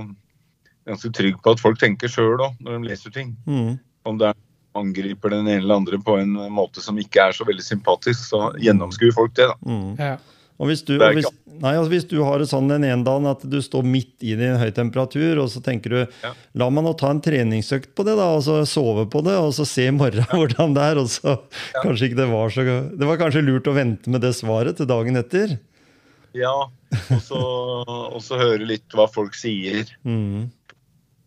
ganske trygg på at folk tenker sjøl òg, når de leser ting. Mm. Om det er angriper den ene eller andre på en måte som ikke er så veldig sympatisk, så gjennomskuer folk det, da. Mm. Ja. Og hvis du, og hvis, nei, altså hvis du har det sånn den ene dagen at du står midt i det i en høy temperatur, og så tenker du Ja. la meg nå ta en treningsøkt på det, da, og så sove på det, og så se i morgen hvordan det er. og så kanskje ikke Det var så Det var kanskje lurt å vente med det svaret til dagen etter. Ja, og så, og så høre litt hva folk sier. Mm.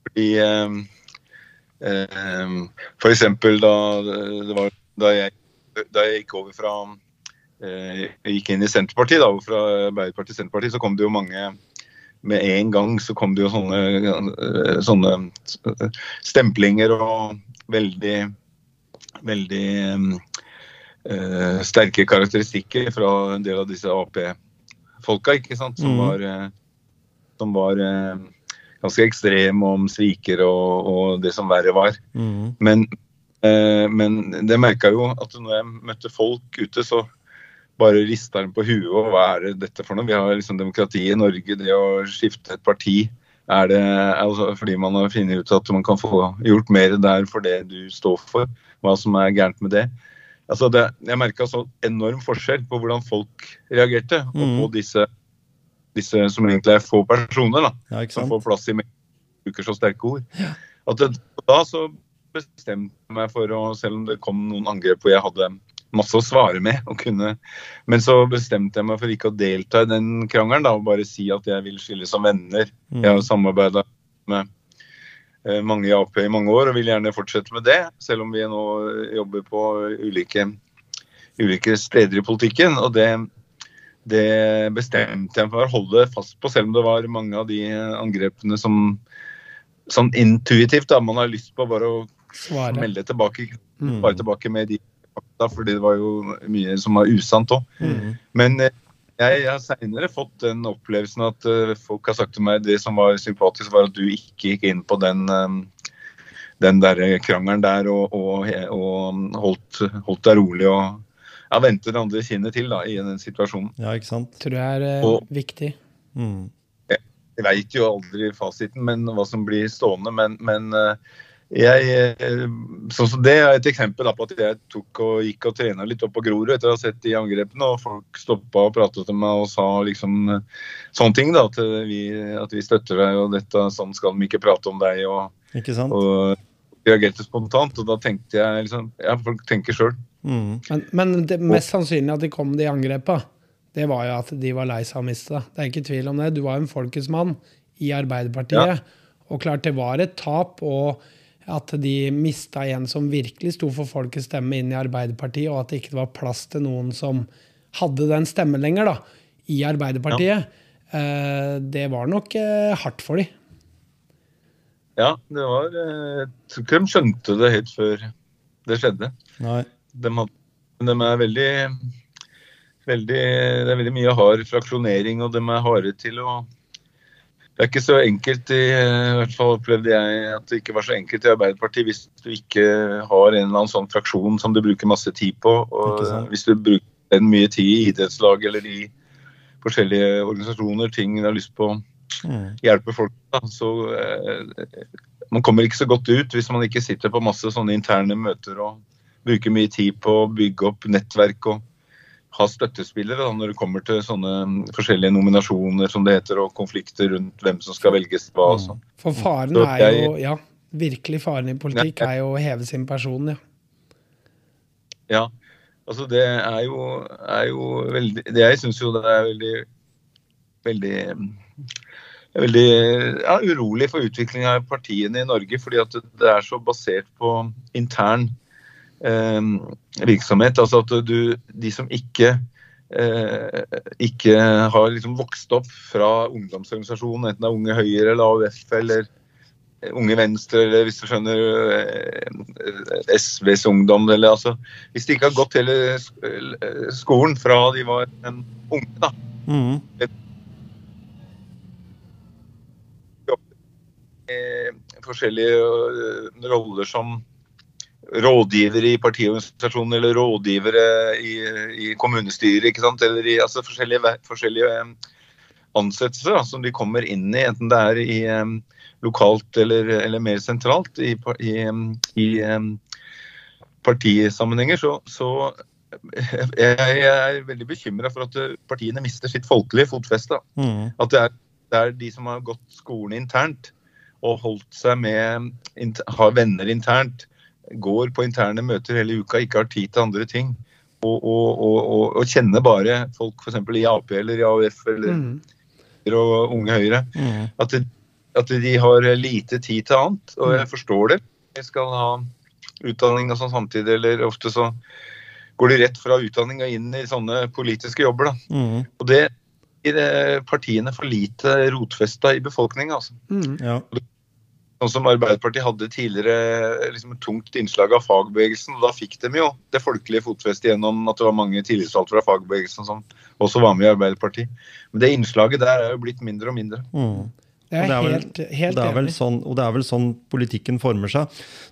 Fordi eh, eh, For eksempel da, det var, da, jeg, da jeg gikk over fra gikk inn i Senterpartiet, da, og fra Arbeiderpartiet Senterpartiet, så kom det jo mange med en gang så kom det jo sånne, eh, sånne stemplinger og veldig veldig eh, sterke karakteristikker fra en del av disse Ap-folka, ikke sant, som Mhm. var, eh, som var eh, ganske ekstreme om sviker og, og det som verre var. Mm. Men, eh, men det merka jo at når jeg møtte folk ute, så bare rista den på huet. Og hva er dette for noe? Vi har liksom demokrati i Norge. Det å skifte et parti er det altså fordi man har funnet ut at man kan få gjort mer der for det du står for. Hva som er gærent med det. Altså det jeg merka så enorm forskjell på hvordan folk reagerte, og Mhm. på disse, disse som egentlig er få personer. da Ja, som får plass i bruker så sterke ord. At det, da så bestemte jeg meg for å, selv om det kom noen angrep hvor jeg hadde masse å svare med, og kunne, men så bestemte jeg meg for ikke å delta i den krangelen da, og bare si at jeg vil skille som venner. Mm. Jeg har samarbeida med eh, mange i Ap i mange år og vil gjerne fortsette med det, selv om vi nå jobber på ulike, ulike steder i politikken. og det det bestemte jeg for å holde fast på, selv om det var mange av de angrepene som sånn intuitivt da, man har lyst på bare å Svare. melde tilbake, Mm. bare tilbake med de fakta, fordi det var jo mye som var usant òg. Mm. Men jeg, jeg har seinere fått den opplevelsen at eh, folk har sagt til meg det som var sympatisk, var at du ikke gikk inn på den eh, den der krangelen der og, og, og holdt, holdt deg rolig og ja, vendte det andre kinnet til da, i den situasjonen. Ja, ikke sant? Tror jeg er eh, Og- viktig. Mm. Jeg veit jo aldri fasiten, men hva som blir stående. Men, men eh, jeg eh, Sånn som det er et eksempel da, på at jeg tok og gikk og trena litt opp på Grorud etter å ha sett de angrepene, og folk stoppa og pratet til meg og sa liksom eh, sånne ting. da, At vi, at vi støtter deg, og dette, sånn skal de ikke prate om deg. og, Ikke sant? og reagerte spontant. Og da tenkte jeg liksom Ja, folk tenker sjøl. Mm. Men, men det mest sannsynlig at de kom de angrepa, det var jo at de var lei seg av å miste. det. Det er ikke tvil om det. Du var jo en folkets mann i Arbeiderpartiet. Og klart det var et tap, og at de mista en som virkelig sto for folkets stemme inn i Arbeiderpartiet, og at det ikke var plass til noen som hadde den stemmen lenger da, i Arbeiderpartiet. Eh, det var nok eh, hardt for dem. Ja, det var eh, Jeg tror ikke de skjønte det helt før det skjedde. Nei. De, de er veldig, veldig Det er veldig mye hard fraksjonering, og de er harde til å Det er ikke så enkelt, i, i hvert fall opplevde jeg at det ikke var så enkelt i Arbeiderpartiet hvis du ikke har en eller annen sånn fraksjon som du bruker masse tid på. Og hvis du bruker den mye tid i idrettslag eller i forskjellige organisasjoner, ting du har lyst på å hjelpe folk. Da. Så eh, Man kommer ikke så godt ut hvis man ikke sitter på masse sånne interne møter og bruker mye tid på å bygge opp nettverk og ha støttespillere da, når det kommer til sånne forskjellige nominasjoner som det heter, og konflikter rundt hvem som skal velges hva. og sånn. For faren er jo Ja, virkelig faren i politikk er jo å heve sin person, ja. Ja, altså det er jo, er jo veldig det Jeg syns jo det er veldig veldig veldig ja, urolig for utviklinga av partiene i Norge, fordi at det er så basert på intern virksomhet. Altså at du, de som ikke eh, ikke har liksom vokst opp fra ungdomsorganisasjonen, enten det er Unge Høyre eller AUF eller Unge Venstre, eller hvis du skjønner eh, SVs ungdom, eller altså Hvis de ikke har gått hele skolen fra de var en unge, da. Mm. eh, forskjellige eh, roller som rådgivere i partiorganisasjonen eller rådgivere i, i kommunestyret. ikke sant? Eller i altså forskjellige, forskjellige eh, ansettelser da, som de kommer inn i, enten det er i um, lokalt eller, eller mer sentralt i, i, eh, i um, partisammenhenger, så, så jeg, jeg er veldig bekymra for at partiene mister sitt folkelige fotfeste. Mm. At det er, det er de som har gått skolen internt og holdt seg med Har venner internt, går på interne møter hele uka, ikke har tid til andre ting. Og, og, og, og, og kjenner bare folk f.eks. i Ap eller i AUF eller Mm. og Unge Høyre. Mm. At, det, at de har lite tid til annet. Og jeg forstår det. De skal ha utdanning og sånn samtidig, eller ofte så går de rett fra utdanning og inn i sånne politiske jobber. da. Mm. Og det gir eh, partiene for lite rotfesta i befolkninga. Altså. Mm. Ja. Sånn som Arbeiderpartiet hadde tidligere liksom et tungt innslag av fagbevegelsen. og Da fikk de jo det folkelige fotfestet gjennom at det var mange tillitsvalgte fra fagbevegelsen som også var med i Arbeiderpartiet. Men det innslaget der er jo blitt mindre og mindre. Mm. Det er det er vel- helt, helt det er vel sånn, og det er vel sånn politikken former seg.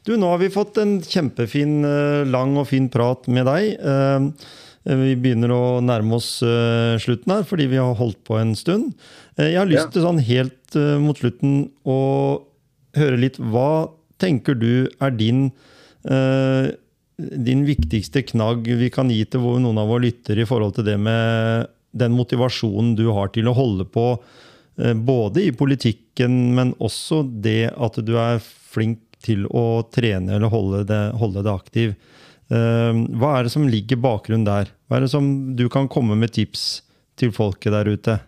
Du, Nå har vi fått en kjempefin, eh, lang og fin prat med deg. Eh, Vi begynner å nærme oss eh, slutten her, fordi vi har holdt på en stund. Eh, Jeg har lyst Ja. til sånn helt eh, mot slutten å høre litt Hva tenker du er din eh, din viktigste knagg vi kan gi til noen av våre lyttere i forhold til det med den motivasjonen du har til å holde på eh, både i politikken, men også det at du er flink til å trene eller holde det, holde det aktiv. Eh, Hva er det som ligger bakgrunnen der? Hva er det som du kan komme med tips til folket der ute?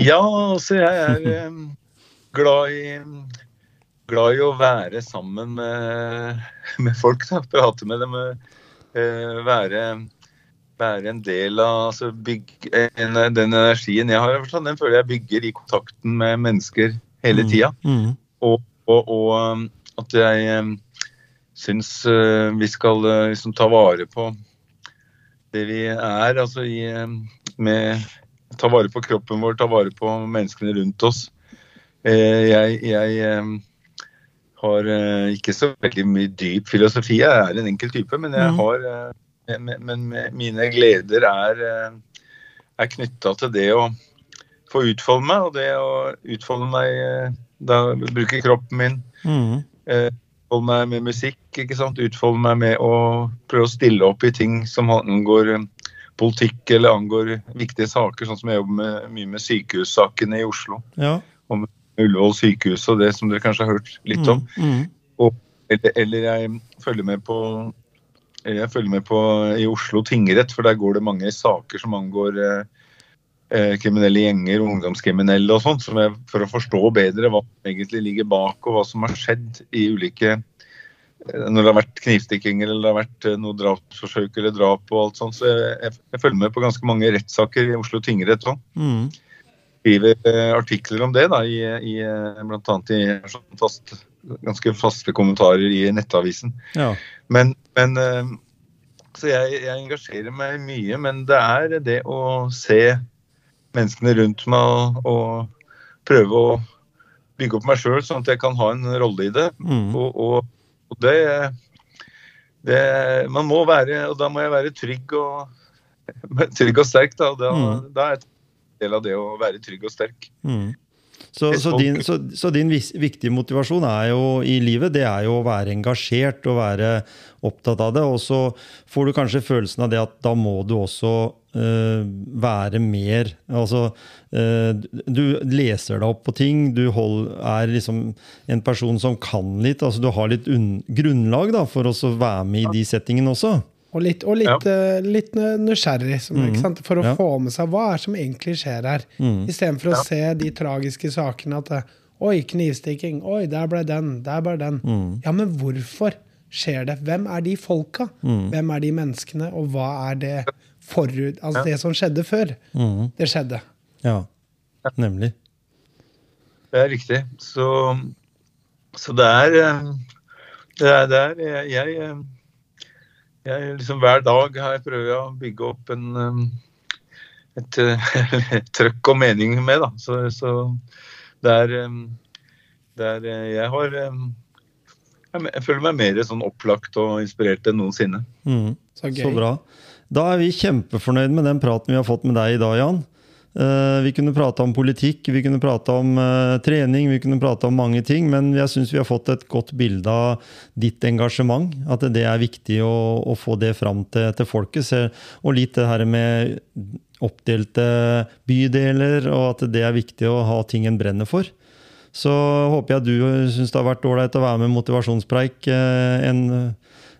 Ja, altså jeg er eh, glad i glad i å være sammen med, med folk. Da. Prate med dem. eh, være, være en del av altså bygge, en, Den energien jeg har, den føler jeg bygger i kontakten med mennesker hele tida. Mm. Og, og, og um, at jeg um, syns uh, vi skal uh, liksom ta vare på det vi er, altså i, um, med Ta vare på kroppen vår, ta vare på menneskene rundt oss. Eh, jeg jeg har uh, ikke så veldig mye dyp filosofi. Jeg er en enkel type, men jeg Mhm. har uh, men, mine gleder er, er knytta til det å få utfolde meg, og det å utfolde meg eh, da bruke kroppen min, Mm. eh, utfolde meg med musikk, ikke sant? utfolde meg med å prøve å stille opp i ting som angår eh, politikk eller angår viktige saker, sånn som jeg jobber med, mye med sykehussakene i Oslo. Ja. Ullevål sykehus og det som dere kanskje har hørt litt om. Mm. Mm. Eller, eller jeg følger med på jeg følger med på i Oslo tingrett, for der går det mange saker som angår eh, eh, kriminelle gjenger, ungdomskriminelle og sånt, som jeg, for å forstå bedre hva som egentlig ligger bak, og hva som har skjedd i ulike eh, når det har vært knivstikkinger eller det har vært eh, noe drapsforsøk eller drap og alt sånt. Så jeg, jeg, jeg følger med på ganske mange rettssaker i Oslo tingrett òg. Mm. Skriver eh, artikler om det, da, i, i, eh, blant annet i sånn fast, ganske faste kommentarer i Nettavisen. Ja. Men, men eh, Så jeg, jeg engasjerer meg mye, men det er det å se menneskene rundt meg og, og prøve å bygge opp meg sjøl, sånn at jeg kan ha en rolle i det. Mm. Og, og, og det, det Man må være Og da må jeg være trygg og, trygg og sterk. Da, da, Mm. da er jeg del av det å være trygg og sterk. Mm. Så, så, din, så, så din viktige motivasjon er jo i livet, det er jo å være engasjert og være opptatt av det. Og så får du kanskje følelsen av det at da må du også eh, være mer Altså, eh, du leser deg opp på ting, du hold, er liksom en person som kan litt. altså Du har litt unn, grunnlag da, for å være med i de settingene også. Og litt, og litt, eh, litt nysgjerrig, som, ikke sant? for å Ja. få med seg hva er som egentlig skjer her. Istedenfor å se de tragiske sakene at eh, Oi, knivstikking. Oi, der ble den. Der ble den. Ja, men hvorfor skjer det? Hvem er de folka? Hvem er de menneskene? Og hva er det forut Altså det som skjedde før. Det skjedde. Ja, nemlig. Det er riktig. Så, så det er eh, Det er, det er jeg, jeg, jeg liksom Hver dag har jeg prøvd å bygge opp en et, et, eh, trøkk og mening med, da. Så, så der, er eh, det er eh, Jeg har eh, jeg jeg føler meg mer sånn opplagt og inspirert enn noensinne. Mm. Så gøy. Så bra. Da er vi kjempefornøyd med den praten vi har fått med deg i dag, Jan. Eh, vi kunne prate om politikk, vi kunne prate om eh, trening, vi kunne prate om mange ting, men jeg syns vi har fått et godt bilde av ditt engasjement. At det er viktig å, å få det fram til, til folket. Og litt det her med oppdelte bydeler, og at det er viktig å ha ting en brenner for. Så håper jeg du syns det har vært ålreit å være med motivasjonspreik eh, en,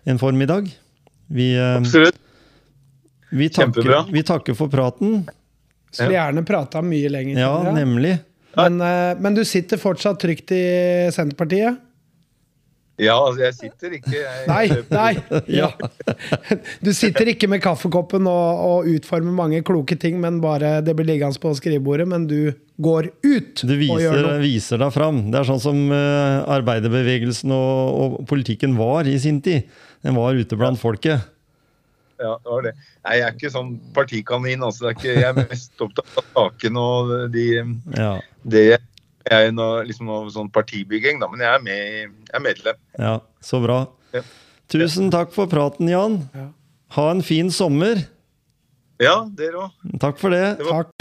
en formiddag. Vi, Absolutt. vi, takker, vi takker for praten. Skulle gjerne prata mye lenger. Ja, kjenner nemlig. Men, eh, men du sitter fortsatt trygt i Senterpartiet? Ja, altså, jeg sitter ikke jeg, Nei, nei! Ja. Du sitter ikke med kaffekoppen og, og utformer mange kloke ting, men bare det blir liggende på skrivebordet, men du går ut Du og gjør noe. Du viser deg fram. Det er sånn som eh, arbeiderbevegelsen og, og politikken var i sin tid. Den var ute blant folket. Ja, det var det. Nei, jeg er ikke sånn partikanin. Altså. Det er ikke, jeg er mest opptatt av sakene og de, Ja, det jeg er noe, liksom noe sånn partibygging, da. Men jeg er, med, jeg er medlem. ja, så bra. Ja. Tusen takk for praten, Jan. Ja. Ha en fin sommer. Ja, dere òg. Takk for det. Det var Takk.